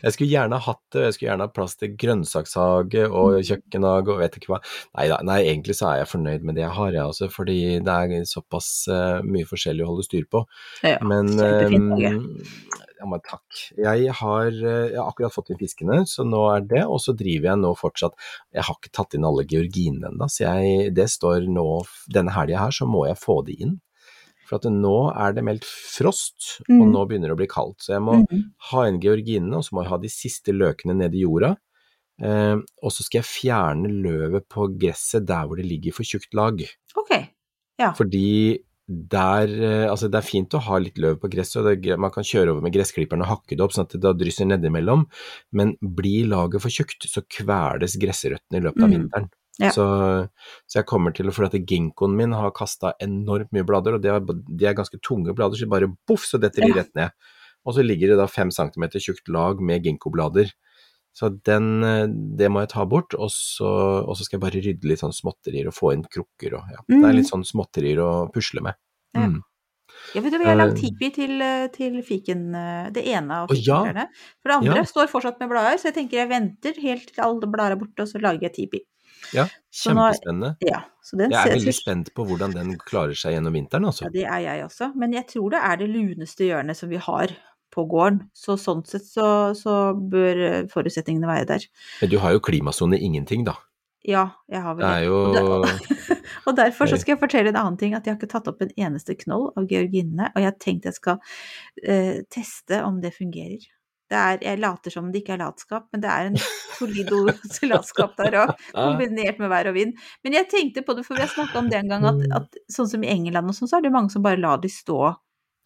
Jeg skulle gjerne hatt det, og jeg skulle gjerne hatt plass til grønnsakshage og Mm. kjøkkenhage og vet ikke hva. Nei nei, egentlig så er jeg fornøyd med det jeg har, jeg også, fordi det er såpass uh, mye forskjellig å holde styr på. Ja, Men eh, Ja, men takk. Jeg har, eh, jeg har akkurat fått inn fiskene, så nå er det, og så driver jeg nå fortsatt Jeg har ikke tatt inn alle georginene ennå, så jeg, det står nå Denne helga her så må jeg få de inn. For at nå er det meldt frost, og Mm. nå begynner det å bli kaldt. Så jeg må mm. ha inn georginene, og så må jeg ha de siste løkene nedi i jorda. Eh, og så skal jeg fjerne løvet på gresset der hvor det ligger for tjukt lag. Ok. Ja. Fordi der eh, Altså, det er fint å ha litt løv på gresset, og det, man kan kjøre over med gressklipperen og hakke det opp sånn at det da drysser nedimellom, men blir laget for tjukt, så kveles gressrøttene i løpet av Mm. vinteren. Ja. Så, så jeg kommer til å For at ginkgoen min har kasta enormt mye blader, og de er, de er ganske tunge blader, så bare boff, så detter de rett ned. Og så ligger det da fem centimeter tjukt lag med ginkgoblader. Så den, det må jeg ta bort, og så, og så skal jeg bare rydde litt sånn småtterier og få inn krukker og ja. Det Mm. er litt sånn småtterier å pusle med. Ja. Mm. Ja, vet du, vi har lagd Eh. tipi til, til fiken, eh, det ene av Å, ja. For det andre Ja. står fortsatt med blader, så jeg tenker jeg venter helt til alle blader er borte, og så lager jeg tipi. Ja, Så nå kjempespennende. Ja, så Jeg er veldig spent på hvordan den klarer seg gjennom vinteren, altså. Ja, det er jeg også. Men jeg tror det er det luneste hjørnet som vi har på gården. Så sånn sett så, så bør eh, forutsetningene være der. Men du har jo klimasone ingenting, da. Ja, jeg har vel Det jo Og, derfor så skal jeg fortelle en annen ting, at jeg har ikke tatt opp en eneste knoll av georginene, og jeg har tenkt jeg skal eh, teste om det fungerer. Det er, jeg later som det ikke er latskap, men det er en solid dose latskap der òg, kombinert med vær og vind. Men jeg tenkte på det, for vi har snakka om det en gang, at, at sånn som i England og sånn, så er det mange som bare lar de stå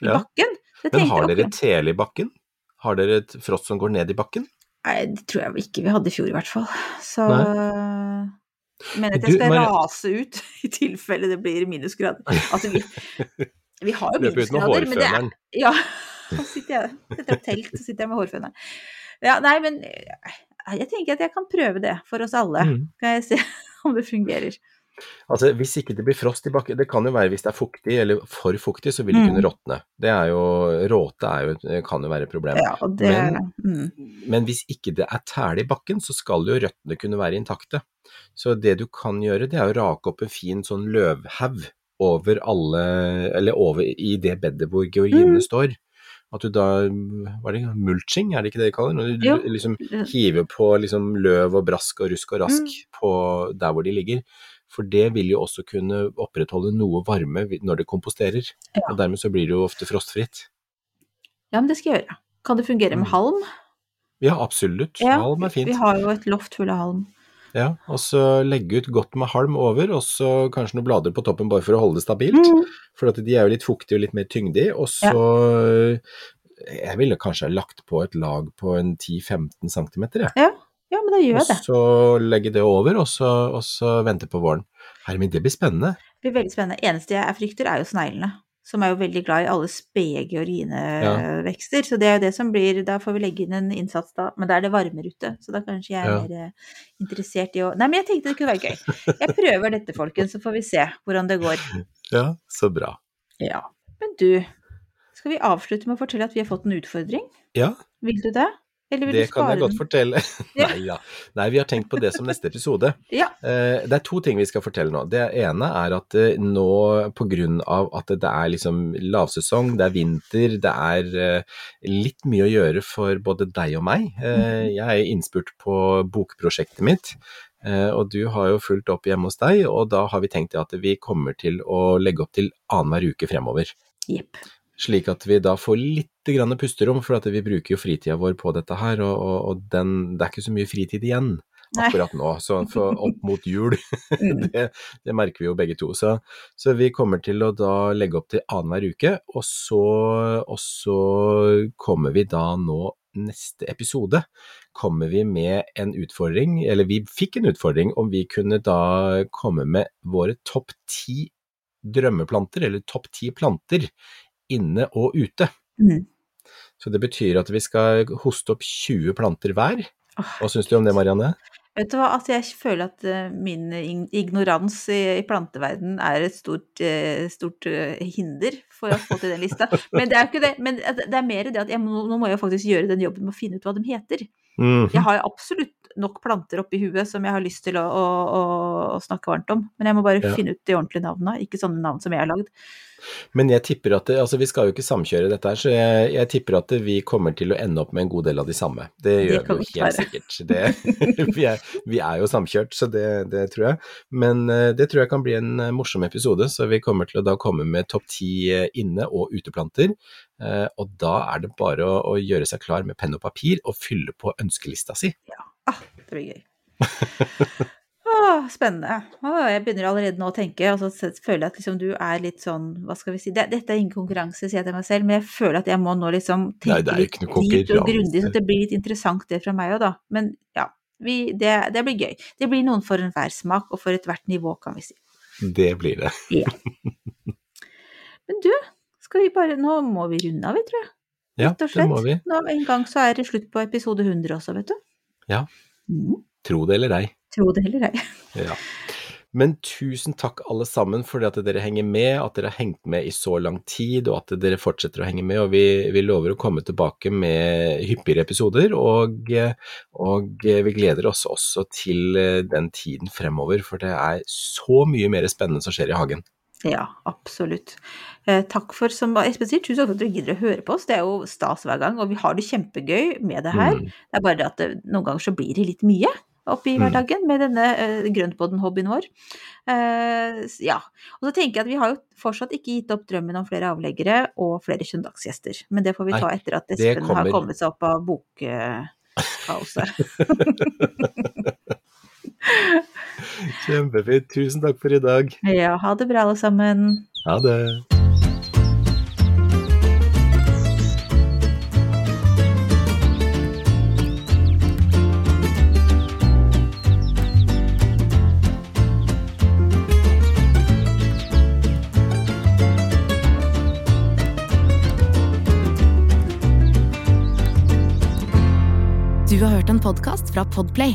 i Ja. bakken. Så Men har dere okay. tele i bakken? Har dere et frost som går ned i bakken? Nei, det tror jeg ikke vi hadde i fjor, i hvert fall. Så Men at jeg skal Maria- rase ut i tilfelle det blir minusgrad. Altså, vi, vi har jo minusgrader, men det er. Ja. Så sitter jeg setter opp telt, så sitter jeg med hårføneren. Ja, nei, men eh, jeg tenker at jeg kan prøve det for oss alle. Mm. Kan jeg se om det fungerer. Altså, Hvis ikke det blir frost i bakken, det kan jo være hvis det er fuktig eller for fuktig, så vil det Mm. kunne råtne. Det er jo, Råte er jo, kan jo være et problem. Ja, det Men- mm. Men hvis ikke det er tæle i bakken, så skal jo røttene kunne være intakte. Så det du kan gjøre, det er å rake opp en fin sånn løvhaug over alle, eller over i det bedet hvor georginene Mm. står. At du da, hva er det, mulching, er det ikke det de kaller? Når du Jo. liksom hiver på liksom løv og brask og rusk og rask Mm. på der hvor de ligger. For det vil jo også kunne opprettholde noe varme når det komposterer. Ja. Og dermed så blir det jo ofte frostfritt. Ja, men det skal jeg gjøre. Kan det fungere med Mm. halm? Ja, absolutt. Ja, Halm er fint. Vi har jo et loft fullt av halm. Ja, og så legge ut godt med halm over, og så kanskje noen blader på toppen bare for å holde det stabilt. Mm. For at de er jo litt fuktige og litt mer tyngdige. Og så Jeg ville kanskje lagt på et lag på en 10-15 cm, jeg. Ja, ja. men da gjør jeg det. så legge det over, og så, og så vente på våren. Herre min, det blir spennende. Det blir veldig spennende. Eneste jeg frykter, er jo sneglene. Som er jo veldig glad i alle spede georginevekster. Så det er jo det som blir Da får vi legge inn en innsats da. Men da er det varmere ute, så da kanskje jeg er Ja. mer eh, interessert i å Nei, men jeg tenkte det kunne være gøy. Jeg prøver dette, folkens, så får vi se hvordan det går. Ja, så bra. Ja. Men du, skal vi avslutte med å fortelle at vi har fått en utfordring? Ja, Vil du det? Eller vil det du kan jeg godt den? fortelle. Ja. Nei ja. Nei, vi har tenkt på det som neste episode. Ja. Eh, Det er to ting vi skal fortelle nå. Det ene er at eh, nå pga. at det er liksom lavsesong, det er vinter, det er eh, litt mye å gjøre for både deg og meg. Eh, Jeg er innspurt på bokprosjektet mitt. Og du har jo fulgt opp hjemme hos deg, og da har vi tenkt at vi kommer til å legge opp til annenhver uke fremover. Jepp. Slik at vi da får litt grann pusterom, for at vi bruker jo fritida vår på dette her, og, og, og den, det er ikke så mye fritid igjen akkurat nå. Så opp mot jul, Mm. det, det merker vi jo begge to. Så, så vi kommer til å da legge opp til annenhver uke, og så, og så kommer vi da nå neste episode kommer vi med en utfordring, eller vi fikk en utfordring om vi kunne da komme med våre topp ti drømmeplanter, eller topp ti planter, inne og ute. Mm. Så det betyr at vi skal hoste opp 20 planter hver. Hva syns du om det, Marianne? Vet du hva, altså jeg føler at eh, min ignorans i, planteverden er et stort, eh, stort eh, hinder for å få til den lista. Men det er jo ikke det. Men det er mer det at må, nå må jeg faktisk gjøre den jobben med å finne ut hva de heter. Mhm. Jeg har jo absolutt nok planter oppi huet som jeg har lyst til å, å, å, snakke varmt om, men jeg må bare Ja. finne ut de ordentlige navnene, ikke sånne navn som jeg har lagd. Men jeg tipper at det, altså vi skal jo ikke samkjøre dette her, så jeg, jeg tipper at vi kommer til å ende opp med en god del av de samme. Det Det gjør kan vi jo helt sikkert. Det, vi, er, vi er jo samkjørt, så det, det tror jeg. Men eh, det tror jeg kan bli en eh, morsom episode, så vi kommer til å da komme med topp ti eh, inne- og uteplanter. Og da er det bare å, å gjøre seg klar med penn og papir og fylle på ønskelista si. Ah, det blir gøy. Ah, spennende. Å, jeg begynner allerede nå å tenke, og så føler jeg at liksom du er litt sånn, hva skal vi si det, Dette er ingen konkurranse, sier jeg til meg selv, men jeg føler at jeg må nå liksom Nei, tenke er litt dypt og grundig, sånn det blir litt interessant det fra meg òg, da. Men ja, vi, det, det blir gøy. Det blir noen for enhver smak, og for ethvert nivå, kan vi si. Det blir det. Men du, skal vi bare Nå må vi runde av, vi, tror jeg. Ja, det må vi. Nå, en gang så er det slutt på episode 100 også, vet du. Ja. Mm, Tro det eller ei. tro det eller ei. Ja. Men tusen takk alle sammen for at dere henger med, at dere har hengt med i så lang tid, og at dere fortsetter å henge med. Og vi, vi lover å komme tilbake med hyppigere episoder, og, og vi gleder oss også til den tiden fremover, for det er så mye mer spennende som skjer i hagen. Ja, absolutt. Eh, takk for som Espen sier, tusen takk for at dere gidder å høre på oss. Det er jo stas hver gang, og vi har det kjempegøy med det her. Mm. Det er bare det at det, noen ganger så blir det litt mye oppi Mm. hverdagen med denne uh, grøntpodden-hobbyen vår. Eh, ja. Og så tenker jeg at vi har jo fortsatt ikke gitt opp drømmen om flere avleggere og flere søndagsgjester. Men det får vi Nei, ta etter at Espen har kommet seg opp av bokkaoset. Kjempefint. Tusen takk for i dag. ja, ha det bra alle sammen. Ha det. Du har hørt en podkast fra Podplay.